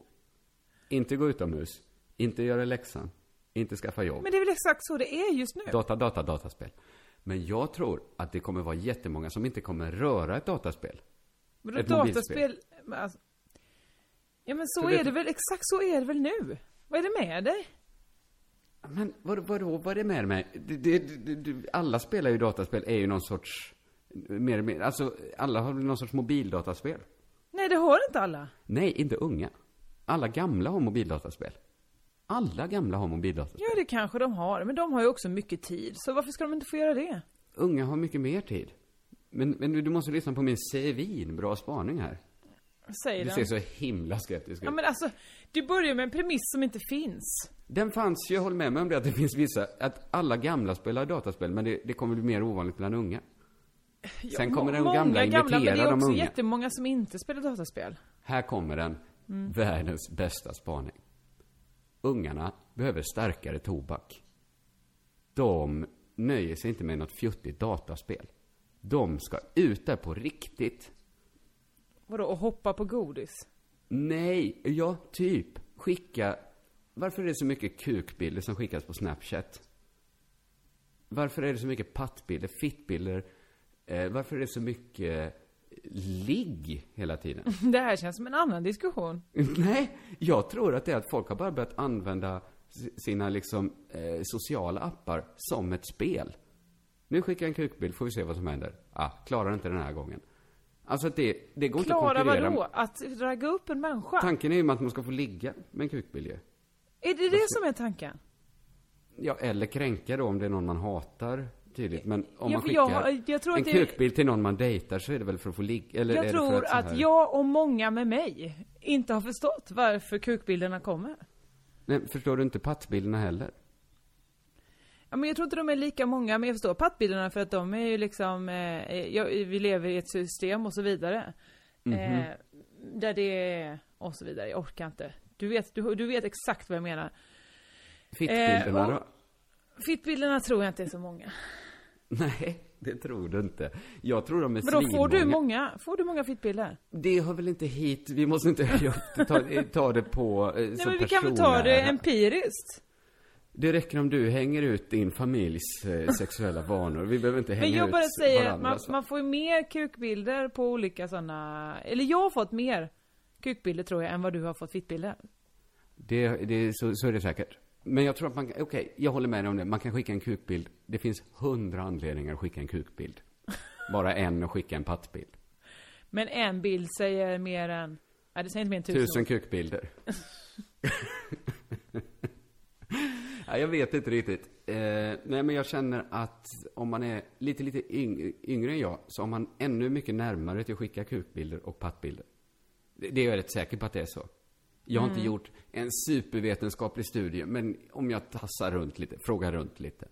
Inte gå utomhus, inte göra läxan, inte skaffa jobb. Men det är väl exakt så det är just nu? Data, data, dataspel. Men jag tror att det kommer vara jättemånga som inte kommer röra ett dataspel. Men ett dataspel, men alltså, Ja men så Så är det du- väl, exakt så är det väl nu? Vad är det med dig? Men vad, vadå, vad är det med mig? Det, det, det, det, alla spelar ju dataspel, är ju någon sorts... Mer, mindre- alltså, alla har någon sorts mobildataspel. Nej det har inte alla. Nej, inte unga. Alla gamla har mobildataspel. Alla gamla har mobildataspel. Ja det kanske de har, men de har ju också mycket tid, så varför ska de inte få göra det? Unga har mycket mer tid. Men, men du måste lyssna på min Sevin, bra spaning här. Säg Du den. ser så himla skeptisk ut. Ja men alltså, du börjar med en premiss som inte finns. Den fanns ju, jag håller med mig om det, att det finns vissa, att alla gamla spelar dataspel, men det, det kommer bli mer ovanligt bland unga. Sen kommer de många gamla imitera men det är de också unga. jättemånga som inte spelar dataspel. Här kommer den, Mm. världens bästa spaning. Ungarna behöver starkare tobak. De nöjer sig inte med något fjuttigt dataspel. De ska ut där på riktigt. Vadå, och hoppa på godis? Nej, ja, typ. Skicka... Varför är det så mycket kukbilder som skickas på Snapchat? Varför är det så mycket pattbilder, fittbilder? Eh, varför är det så mycket ligg hela tiden? Det här känns som en annan diskussion. Nej, jag tror att det är att folk har bara börjat använda sina liksom eh, sociala appar som ett spel. Nu skickar jag en kukbild, får vi se vad som händer. Ah, klarar inte den här gången. Alltså det, det går inte Klara att konkurrera. vadå? Att ragga upp en människa? Tanken är ju att man ska få ligga med en kukbild ju. Är det det som är tanken? Ja, eller kränka då om det är någon man hatar. Tydligt. Men om man skickar jag- jag tror en kukbild till någon man dejtar så är det väl för att få ligga? Eller Jag tror att, att jag och många med mig inte har förstått varför kukbilderna kommer. Nej, förstår du inte pattbilderna heller? Ja, men jag tror inte de är lika många, men jag förstår pattbilderna för att de är ju liksom, eh, ja, vi lever i ett system och så vidare. Mhm. Eh, där det är, och så vidare, jag orkar inte. Du vet, du, du vet exakt vad jag menar. Fittbilderna Eh, då? Fittbilderna tror jag inte är så många. Nej, det tror du inte. Jag tror de är Men då får du svinmånga. många, får du många fittbilder? Det hör väl inte hit, vi måste inte höja upp det, ta, ta det på eh, Nej som men vi kan väl ta det empiriskt? Det räcker om du hänger ut din familjs eh, sexuella vanor. Vi behöver inte Men hänga jag ut bara säger att man, man får ju mer kukbilder på olika sådana, eller jag har fått mer kukbilder tror jag än vad du har fått fittbilder. Det, det, så, så är det säkert. Men jag tror att man okej, jag håller med dig om det. Man kan skicka en kukbild. Det finns hundra anledningar att skicka en kukbild. Bara en att skicka en pattbild. Men en bild säger mer än, nej det säger inte mer än tusen, Tusen kukbilder. ja, jag vet inte riktigt. Eh, nej, men jag känner att om man är lite, lite yng, yngre än jag, så har man ännu mycket närmare till att skicka kukbilder och pattbilder. Det, det är jag rätt säker på att det är så. Jag har inte gjort en supervetenskaplig studie, men om jag tassar runt lite, frågar runt lite,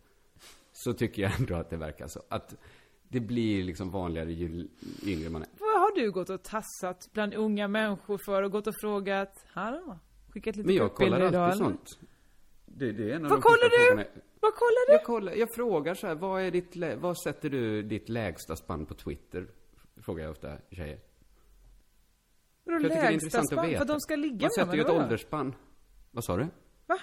så tycker jag ändå att det verkar så. Att det blir liksom vanligare ju yngre man är. Vad har du gått och tassat bland unga människor för och gått och frågat, hallå? Skickat lite Men jag kollar idag alltid eller? sånt. Det, det är en av Vad kollar du? frågorna. Vad kollar du? Jag, kollar, jag frågar så här, vad är ditt, vad sätter du ditt lägsta spann på Twitter? Frågar jag ofta tjejer. Vadå tycker det är lägsta intressant att spann? veta. För att de ska ligga Man sätter ju ett åldersspann. Vad sa du? Va?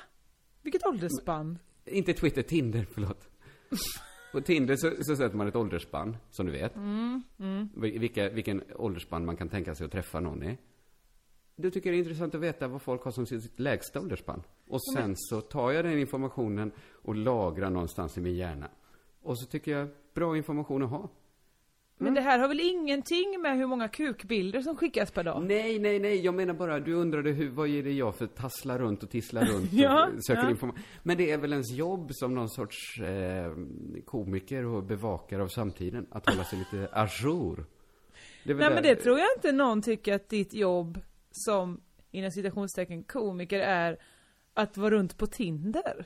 Vilket åldersspann? Inte Twitter, Tinder, förlåt. På Tinder så, så sätter man ett åldersspann, som du vet. Mm, Vil- Vilka, vilken åldersspann man kan tänka sig att träffa någon i. Du tycker det är intressant att veta vad folk har som sitt lägsta åldersspann. Och sen så tar jag den informationen och lagrar någonstans i min hjärna. Och så tycker jag, bra information att ha. Men det här har väl ingenting med hur många kukbilder som skickas per dag? Nej, nej, nej, jag menar bara, du undrade hur, vad är det jag för tassla runt och tissla runt Ja, och söker ja. information. Men det är väl ens jobb som någon sorts eh, komiker och bevakare av samtiden, att hålla sig lite ajour. Nej men där- det tror jag inte någon tycker att ditt jobb som, inom citationstecken, komiker är att vara runt på Tinder.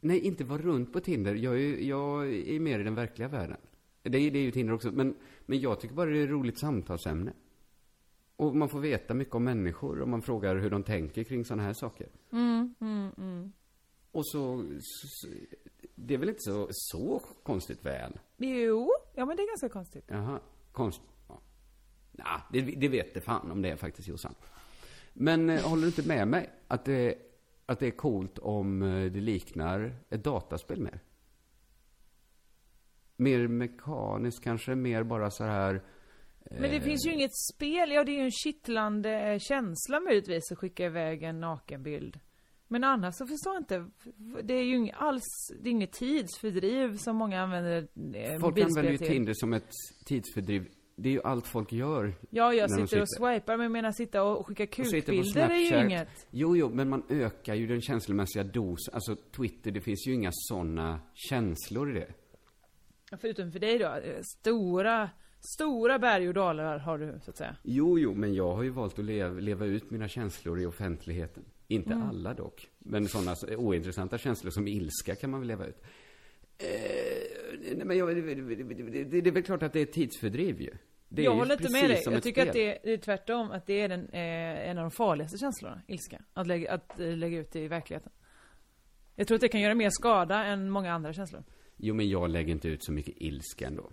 Nej, inte vara runt på Tinder. Jag är, jag är mer i den verkliga världen. Det är, det är ju Tinder också, men, men jag tycker bara det är ett roligt samtalsämne. Och man får veta mycket om människor och man frågar hur de tänker kring sådana här saker. Mm, mm, mm. Och så, så, så det är väl inte så, så konstigt väl? Jo, ja men det är ganska konstigt. Jaha, konst... Ja. Nah, det, det vet det fan om det är faktiskt, Jossan. Men eh, håller du inte med mig att det, att det är coolt om eh, det liknar ett dataspel mer? Mer mekaniskt kanske, mer bara så här... Men det finns ju inget spel, ja det är ju en kittlande eh, känsla möjligtvis att skicka iväg en nakenbild. Men annars så förstår jag inte, det är ju inget alls, det är inget tidsfördriv som många använder eh, Folk använder ju till. Tinder som ett tidsfördriv. Det är ju allt folk gör. Ja, jag de sitter och sitter. swipar, men jag menar sitta och skicka sitter kukbilder är ju inget. Jo, jo, men man ökar ju den känslomässiga dosen. Alltså, Twitter, det finns ju inga sådana känslor i det. Förutom för dig då, eh, stora, stora berg och dalar har du så att säga. Jo, jo, men jag har ju valt att leva, leva ut mina känslor i offentligheten. Inte Mm. alla dock. Men sådana ointressanta känslor som ilska kan man väl leva ut. Eh, nej, men jag, det, det, det, det är väl klart att det är tidsfördriv ju. Det jag håller inte med dig. Jag tycker att spel. det är, det är tvärtom, att det är den, eh, en av de farligaste känslorna, ilska. Att lägga, att eh, lägga ut det i verkligheten. Jag tror att det kan göra mer skada än många andra känslor. Jo, men jag lägger inte ut så mycket ilska ändå.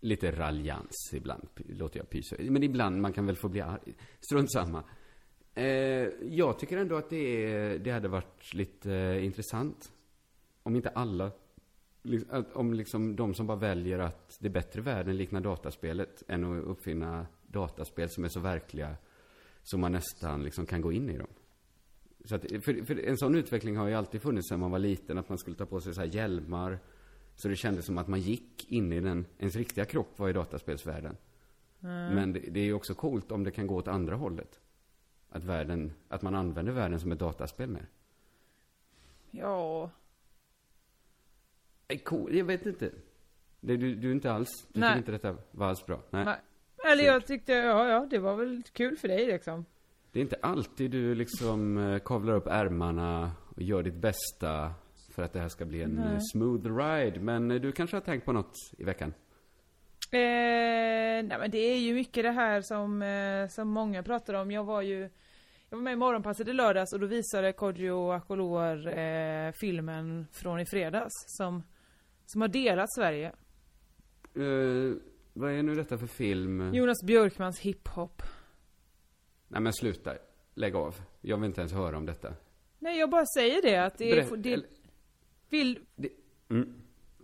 Lite raljans ibland, låter jag pysa. Men ibland, man kan väl få bli arg. Strunt samma. Eh, jag tycker ändå att det, är- det hade varit lite eh, intressant. Om inte alla, om liksom de som bara väljer att det är bättre världen liknar dataspelet än att uppfinna dataspel som är så verkliga så man nästan liksom kan gå in i dem. Så att, för, för en sån utveckling har ju alltid funnits sedan man var liten, att man skulle ta på sig så här hjälmar Så det kändes som att man gick in i den, ens riktiga kropp var i dataspelsvärlden. Men det, det är ju också coolt om det kan gå åt andra hållet. Att världen, att man använder världen som ett dataspel mer. Ja. Cool, jag vet inte. Det, du, du inte alls, du Nej. tycker inte detta var alls bra? Nej. Nej. Eller jag tyckte, ja, ja, det var väl kul för dig liksom. Det är inte alltid du liksom eh, kavlar upp ärmarna och gör ditt bästa för att det här ska bli en eh, smooth ride. Men eh, du kanske har tänkt på något i veckan? Eh, nej men det är ju mycket det här som, eh, som många pratar om. Jag var ju jag var med i Morgonpasset i lördags och då visade Kodjo Akolor eh, filmen från i fredags som, som har delat Sverige. Vad är nu detta för film? Jonas Björkmans hiphop. Nej men sluta. Lägg av. Jag vill inte ens höra om detta. Nej jag bara säger det att det är... Berä- Det, eller- vill, det, mm.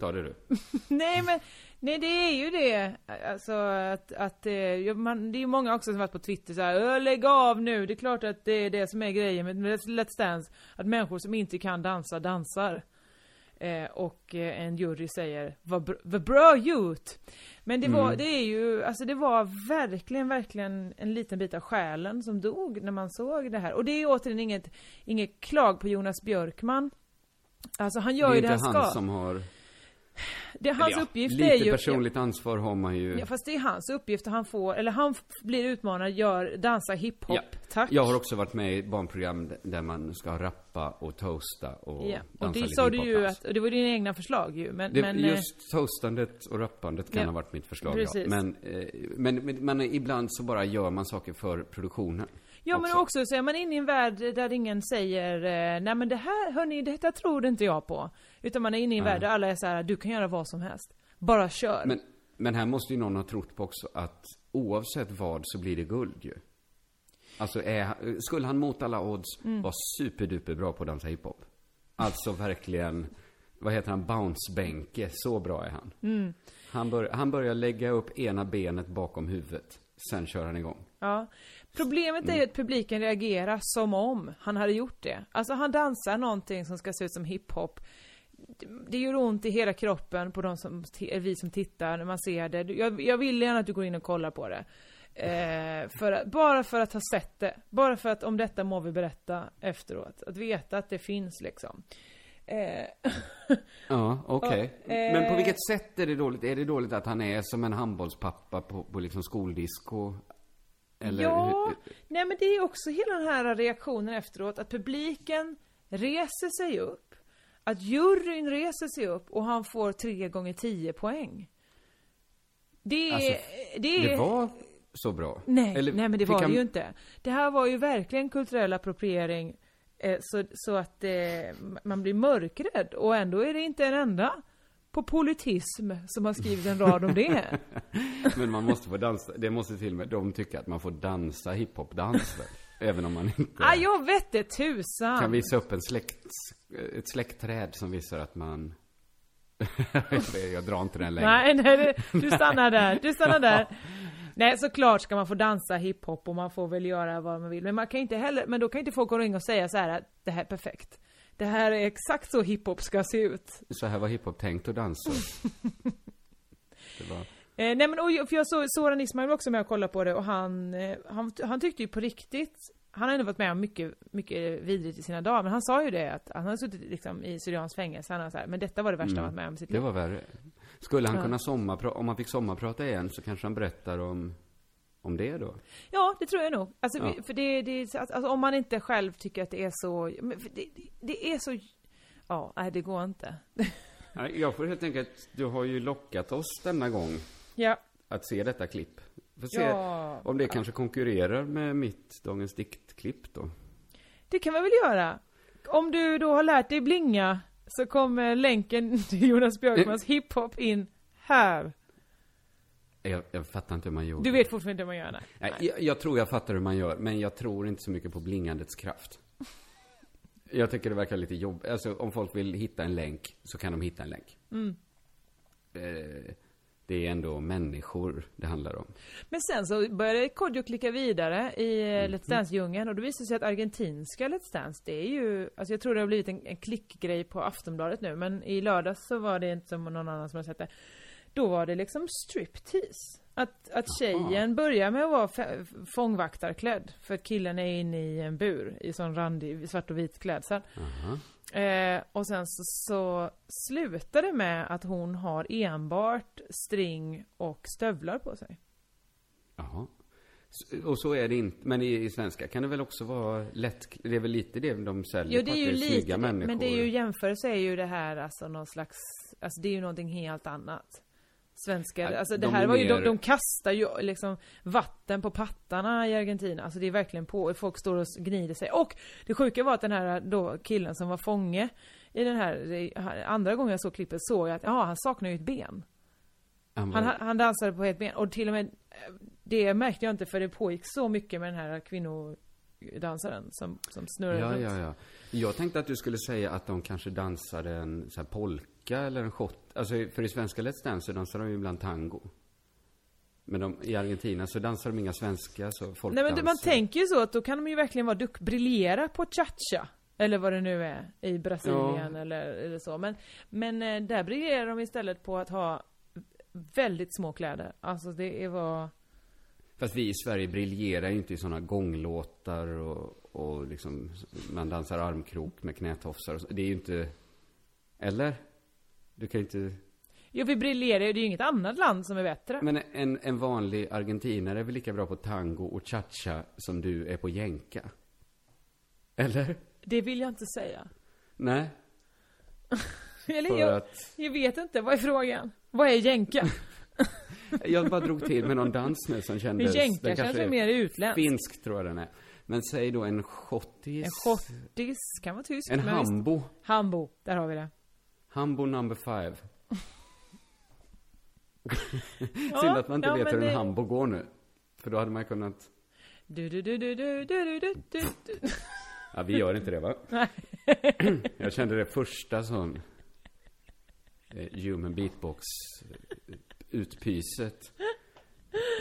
Ta det du. nej men, nej det är ju det. Alltså att, att eh, man, det är ju många också som varit på Twitter så här, "Ö, lägg av nu. Det är klart att det är det som är grejen med Let's Dance. Att människor som inte kan dansa, dansar. Eh, och eh, en jury säger, vad br- vad bra gjort! Men det var, Mm. det är ju, alltså det var verkligen, verkligen en liten bit av själen som dog när man såg det här. Och det är ju återigen inget, inget klag på Jonas Björkman. Alltså han gör det är ju det inte han ska. som har... Det, hans ja, uppgift lite är ju... personligt ansvar har man ju. Ja, fast det är hans uppgift och han får, eller han blir utmanad, gör, dansa hiphop. Ja. Tack. Jag har också varit med i barnprogram där man ska rappa och toasta och Ja, och dansa det lite sa du ju att, och det var dina egna förslag ju, men, Det, men eh, just toastandet och rappandet kan Ja, ha varit mitt förslag, precis. ja. Men, eh, men, men, men ibland så bara gör man saker för produktionen. Ja men också så är man inne i en värld där ingen säger eh, Nej men det här, hörni, detta tror inte jag på. Utan man är inne i en Nej. värld där alla är så här, du kan göra vad som helst. Bara kör. Men, men här måste ju någon ha trott på också att oavsett vad så blir det guld ju. Alltså, är, skulle han mot alla odds Mm. vara superduper bra på att dansa hiphop? Alltså verkligen, vad heter han, bounce-bänke, så bra är han. Mm. Han, bör, han börjar lägga upp ena benet bakom huvudet, sen kör han igång. Ja. Problemet är ju att publiken reagerar som om han hade gjort det. Alltså han dansar någonting som ska se ut som hiphop. Det- gör ont i hela kroppen på de som, vi som tittar när man ser det. Jag, jag vill gärna att du går in och kollar på det. Eh, för att, bara för att ha sett det. Bara för att om detta må vi berätta efteråt. Att veta att det finns liksom. Eh, Ja, okej. Ja, eh, Men på vilket sätt är det dåligt? Är det dåligt att han är som en handbollspappa på, på liksom skoldisco? Eller ja, nej men det är också hela den här reaktionen efteråt, att publiken reser sig upp, att juryn reser sig upp och han får tre gånger tio poäng. Det är, Alltså, det är... Det var så bra? Nej, Eller nej men det var han- det ju inte. Det här var ju verkligen kulturell appropriering, eh, så, så att eh, man blir mörkrädd, och ändå är det inte en enda på politism som har skrivit en rad om det. Men man måste få dansa, det måste till och med de tycka att man får dansa hiphop-dans? Även om man inte ah, jag vet det tusan! kan visa upp en släkt, ett släktträd som visar att man... jag drar inte den längre. Nej, nej, du stannar där, du stannar där. Nej, såklart ska man få dansa hiphop och man får väl göra vad man vill. Men man kan inte heller, men då kan inte folk gå in och säga så här att det här är perfekt. Det här är exakt så hiphop ska se ut. Så här var hiphop tänkt att dansa. Det var... Eh, nej men och, för jag såg Soran Ismail också med och kollade på det och han, eh, han, han tyckte ju på riktigt han har ändå varit med om mycket, mycket vidrigt i sina dagar, men han sa ju det att han har suttit liksom i Syrians fängelse, han har så här, men detta var det värsta han varit med om i sitt Mm. Det liv. var värre. Skulle han Ja. kunna sommarprata, om han fick sommarprata igen så kanske han berättar om, om det då? Ja, det tror jag nog. Alltså, Ja. för det, det är så- alltså, om man inte själv tycker att det är så, det, det- är så, ja, nej det går inte. Jag får helt enkelt, du har ju lockat oss denna gång Ja. att se detta klipp. Får se Ja. om det kanske konkurrerar med mitt Dagens Dikt-klipp då. Det kan man väl göra? Om du då har lärt dig blinga så kommer länken till Jonas Björkmans hiphop in här. Jag, jag fattar inte hur man gjorde. Du vet fortfarande inte hur man gör det? Nej, jag, jag tror jag fattar hur man gör, men jag tror inte så mycket på blingandets kraft. Jag tycker det verkar lite jobbigt. Alltså, om folk vill hitta en länk, så kan de hitta en länk. Mm. Eh, Det är ändå människor det handlar om. Men sen så började Kodjo klicka vidare i Mm. mm. Let's Dance-djungeln och då visade det sig att argentinska Let's Dance, det är ju, alltså jag tror det har blivit en, en klickgrej på Aftonbladet nu, men i lördags så var det inte som någon annan som har sett det. Då var det liksom striptease. Att, att tjejen börjar med att vara fångvaktarklädd, för killen är inne i en bur i sån randig svart och vit klädsel. Eh, och sen så, så slutar det med att hon har enbart string och stövlar på sig. Jaha. Och så är det inte, men i, i svenska kan det väl också vara lätt, det är väl lite det de säljer Jo det är att ju lite, människor. men det är ju jämförelse är ju det här alltså någon slags, alltså det är ju någonting helt annat. Svenskar, alltså det de här är var ju, de, de kastar ju liksom vatten på pattarna i Argentina, alltså det är verkligen på, folk står och gnider sig. Och det sjuka var att den här då killen som var fånge i den här, andra gången jag såg klippet såg jag att, ja han saknar ju ett ben. Han, han dansade på ett ben och till och med eh, Det märkte jag inte för det pågick så mycket med den här kvinnodansaren som, som snurrade ja, runt. ja, ja. Jag tänkte att du skulle säga att de kanske dansade en så här polka eller en shot. Alltså, för i svenska Let's Dance så dansar de ju ibland tango. Men de, i Argentina så dansar de inga svenska, så folkdanser. Nej men det, man tänker ju så att då kan de ju verkligen vara duck, briljera på cha-cha. Eller vad det nu är i Brasilien Ja. eller, eller så. Men, men eh, där briljerar de istället på att ha väldigt små kläder. Alltså det är vad... Fast vi i Sverige briljerar ju inte i sådana gånglåtar och, och liksom, man dansar armkrok med knätofsar och så. Det är ju inte, eller? Du kan ju inte, Jo vi briljerar ju, det är ju inget annat land som är bättre. men en, en vanlig argentinare är väl lika bra på tango och cha-cha som du är på jänka? Eller? Det vill jag inte säga. Nej? Eller För jag, att, jag vet inte, vad är frågan? Vad är jänka? jag bara drog till med någon dans nu som kändes... Jänka den känns är mer utländskt? Finsk tror jag den är. Men säg då en schottis... En schottis, kan vara tysk. En men visst. hambo. Hambo, där har vi det. Hambo number five. ja, Synd att man inte ja, vet hur det... en hambo går nu. För då hade man kunnat... Du, du, du, du, du, du, du, du. Ja, vi gör inte det va? Jag kände det första sån eh, human beatbox utpyset.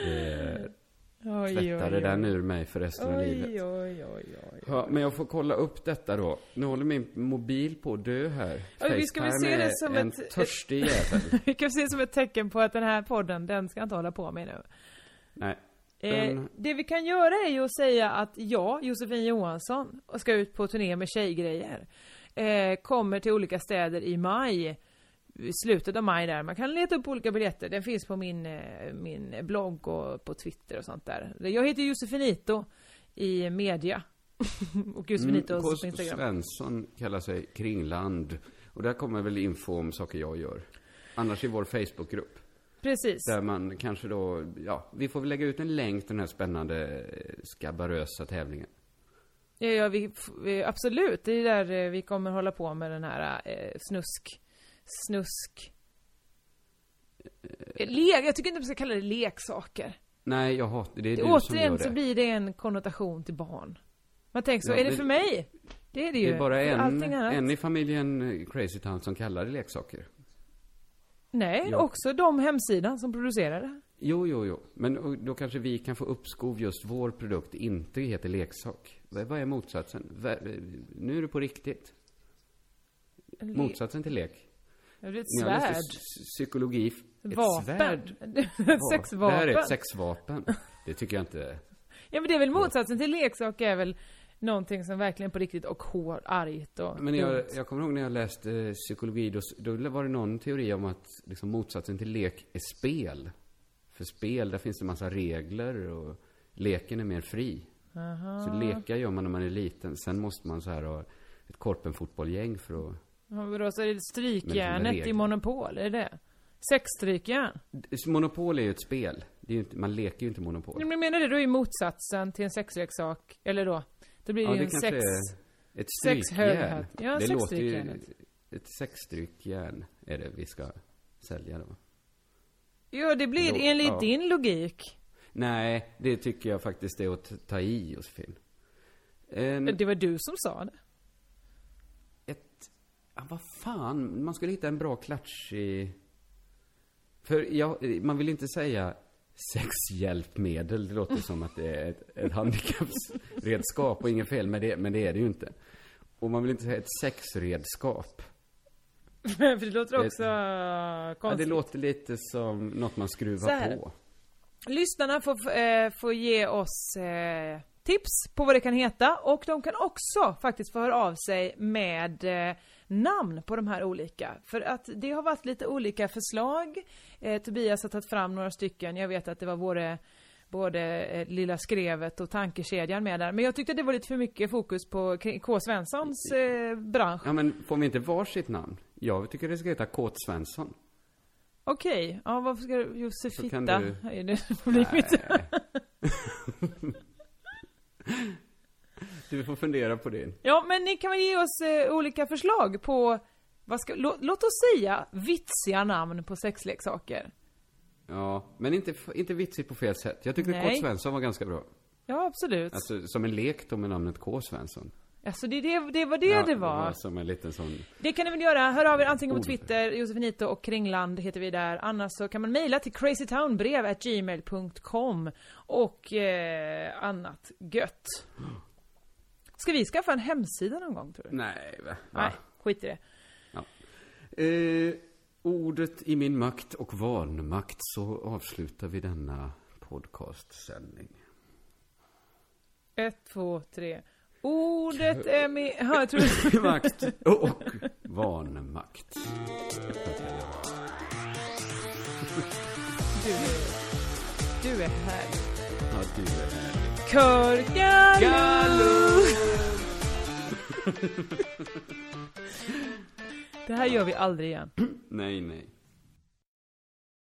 Eh, Oj, tvättade oj, den oj. ur mig för resten av Oj, livet. oj, oj, oj. Ja, men jag får kolla upp detta då. Nu håller min mobil på att dö här. Ja, vi ska väl se det som en ett- törstig jävel. Vi kan se det som ett tecken på att den här podden, den ska inte hålla på med nu. Nej. Eh, det vi kan göra är ju att säga att jag, Josefin Johansson, ska ut på turné med tjejgrejer. Eh, kommer till olika städer i maj. I Slutet av maj där. Man kan leta upp olika biljetter. Den finns på min, eh, min blogg och på Twitter och sånt där. Jag heter Josefinito i media. och Josefinito Mm, på. Instagram. Svensson kallar sig Kringland. Och där kommer väl info om saker jag gör. Annars i vår Facebookgrupp. Precis. Där man kanske då, ja, vi får väl lägga ut en länk till den här spännande eh, skabarösa tävlingen. Ja, ja vi, absolut. Det är där eh, vi kommer hålla på med den här eh, snusk... Snusk... Eh, Lek, jag tycker inte man ska kalla det leksaker. Nej, jag hatar, det är Det, du som gör det. så blir det en konnotation till barn. Man tänker så, Ja, är det men- för mig? Det är det ju. det är bara en, en i familjen eh, Crazy Town som kallar det leksaker. Nej, Ja. också de hemsidan som producerar det. Jo, jo, jo. Men då kanske vi kan få uppskov just vår produkt inte heter leksak. Vad, är motsatsen? Vä- Nu är det på riktigt. Motsatsen till lek. Ja, Det är ett svärd. psy- psykologi. Ett Vapen. svärd. Ja, Det här sexvapen. är ett sexvapen. Det tycker jag inte. Ja men det är väl motsatsen till leksak är väl någonting som verkligen på riktigt och hår, argt och Men jag, jag kommer ihåg när jag läste eh, psykologi, då, då var det någon teori om att liksom, motsatsen till lek är spel. För spel, där finns det massa regler och leken är mer fri. Så leka gör man när man är liten. Sen måste man så här ha ett korpenfotbollgäng för att... Vadå, så är det strykjärnet i Monopol, är det det? Sexstrykjärn? Monopol är ju ett spel. Det är ju inte, man leker ju inte Monopol. Men menar du då i motsatsen till en sexleksak? Eller då? Då blir det Ja, ju det en sex... är ett strykjärn. Ja, det låter ju... Ett sexstrykjärn är det vi ska sälja då. Ja, det blir Då- enligt ja. din logik. Nej, det tycker jag faktiskt är att ta i, Josefin. En, Det var du som sa det. Ja, vad fan, man skulle hitta en bra klatschig För jag, man vill inte säga sexhjälpmedel. Det låter som att det är ett, ett handikappsredskap och inget fel med det, men det är det ju inte. Och man vill inte säga ett sexredskap. För det låter också Ja, konstigt. det låter lite som något man skruvar på. Lyssnarna får, eh, får ge oss eh, tips på vad det kan heta och de kan också faktiskt få höra av sig med eh, namn på de här olika. För att det har varit lite olika förslag. Eh, Tobias har tagit fram några stycken. Jag vet att det var både både eh, Lilla Skrevet och Tankekedjan med där. Men jag tyckte det var lite för mycket fokus på K. K. Svenssons eh, bransch. Ja, men får vi inte varsitt namn? Jag tycker det ska heta Kåt Svensson. Okej, ja varför ska du... Så Josefitta? kan du- Nej, det får bli mitt. Du får fundera på det. Ja, men ni kan väl ge oss eh, olika förslag på, vad ska, lå, låt oss säga vitsiga namn på sexleksaker. Ja, men inte, inte vitsigt på fel sätt. Jag tycker Nej. Kåt Svensson var ganska bra. Ja, absolut. Alltså, som en lek då med namnet K. Svensson. Det, det, det var det ja, det var. som en liten sån... Det kan ni väl göra. Hör av er antingen på. Twitter, Josefinito och Kringland heter vi där. Annars så kan man mejla till crazytownbrev.gmail.com och eh, annat gött. Ska vi skaffa en hemsida någon gång tror du? Nej, va? Nej, skit i det. Eh, ordet i min makt och vanmakt så avslutar vi denna podcastsändning. Ett, två, tre. Ordet är med... Ja, jag tror... makt och vanmakt. Du. Du är härlig. Ja, du är här. Körgallo! Det här gör vi aldrig igen. Nej, nej.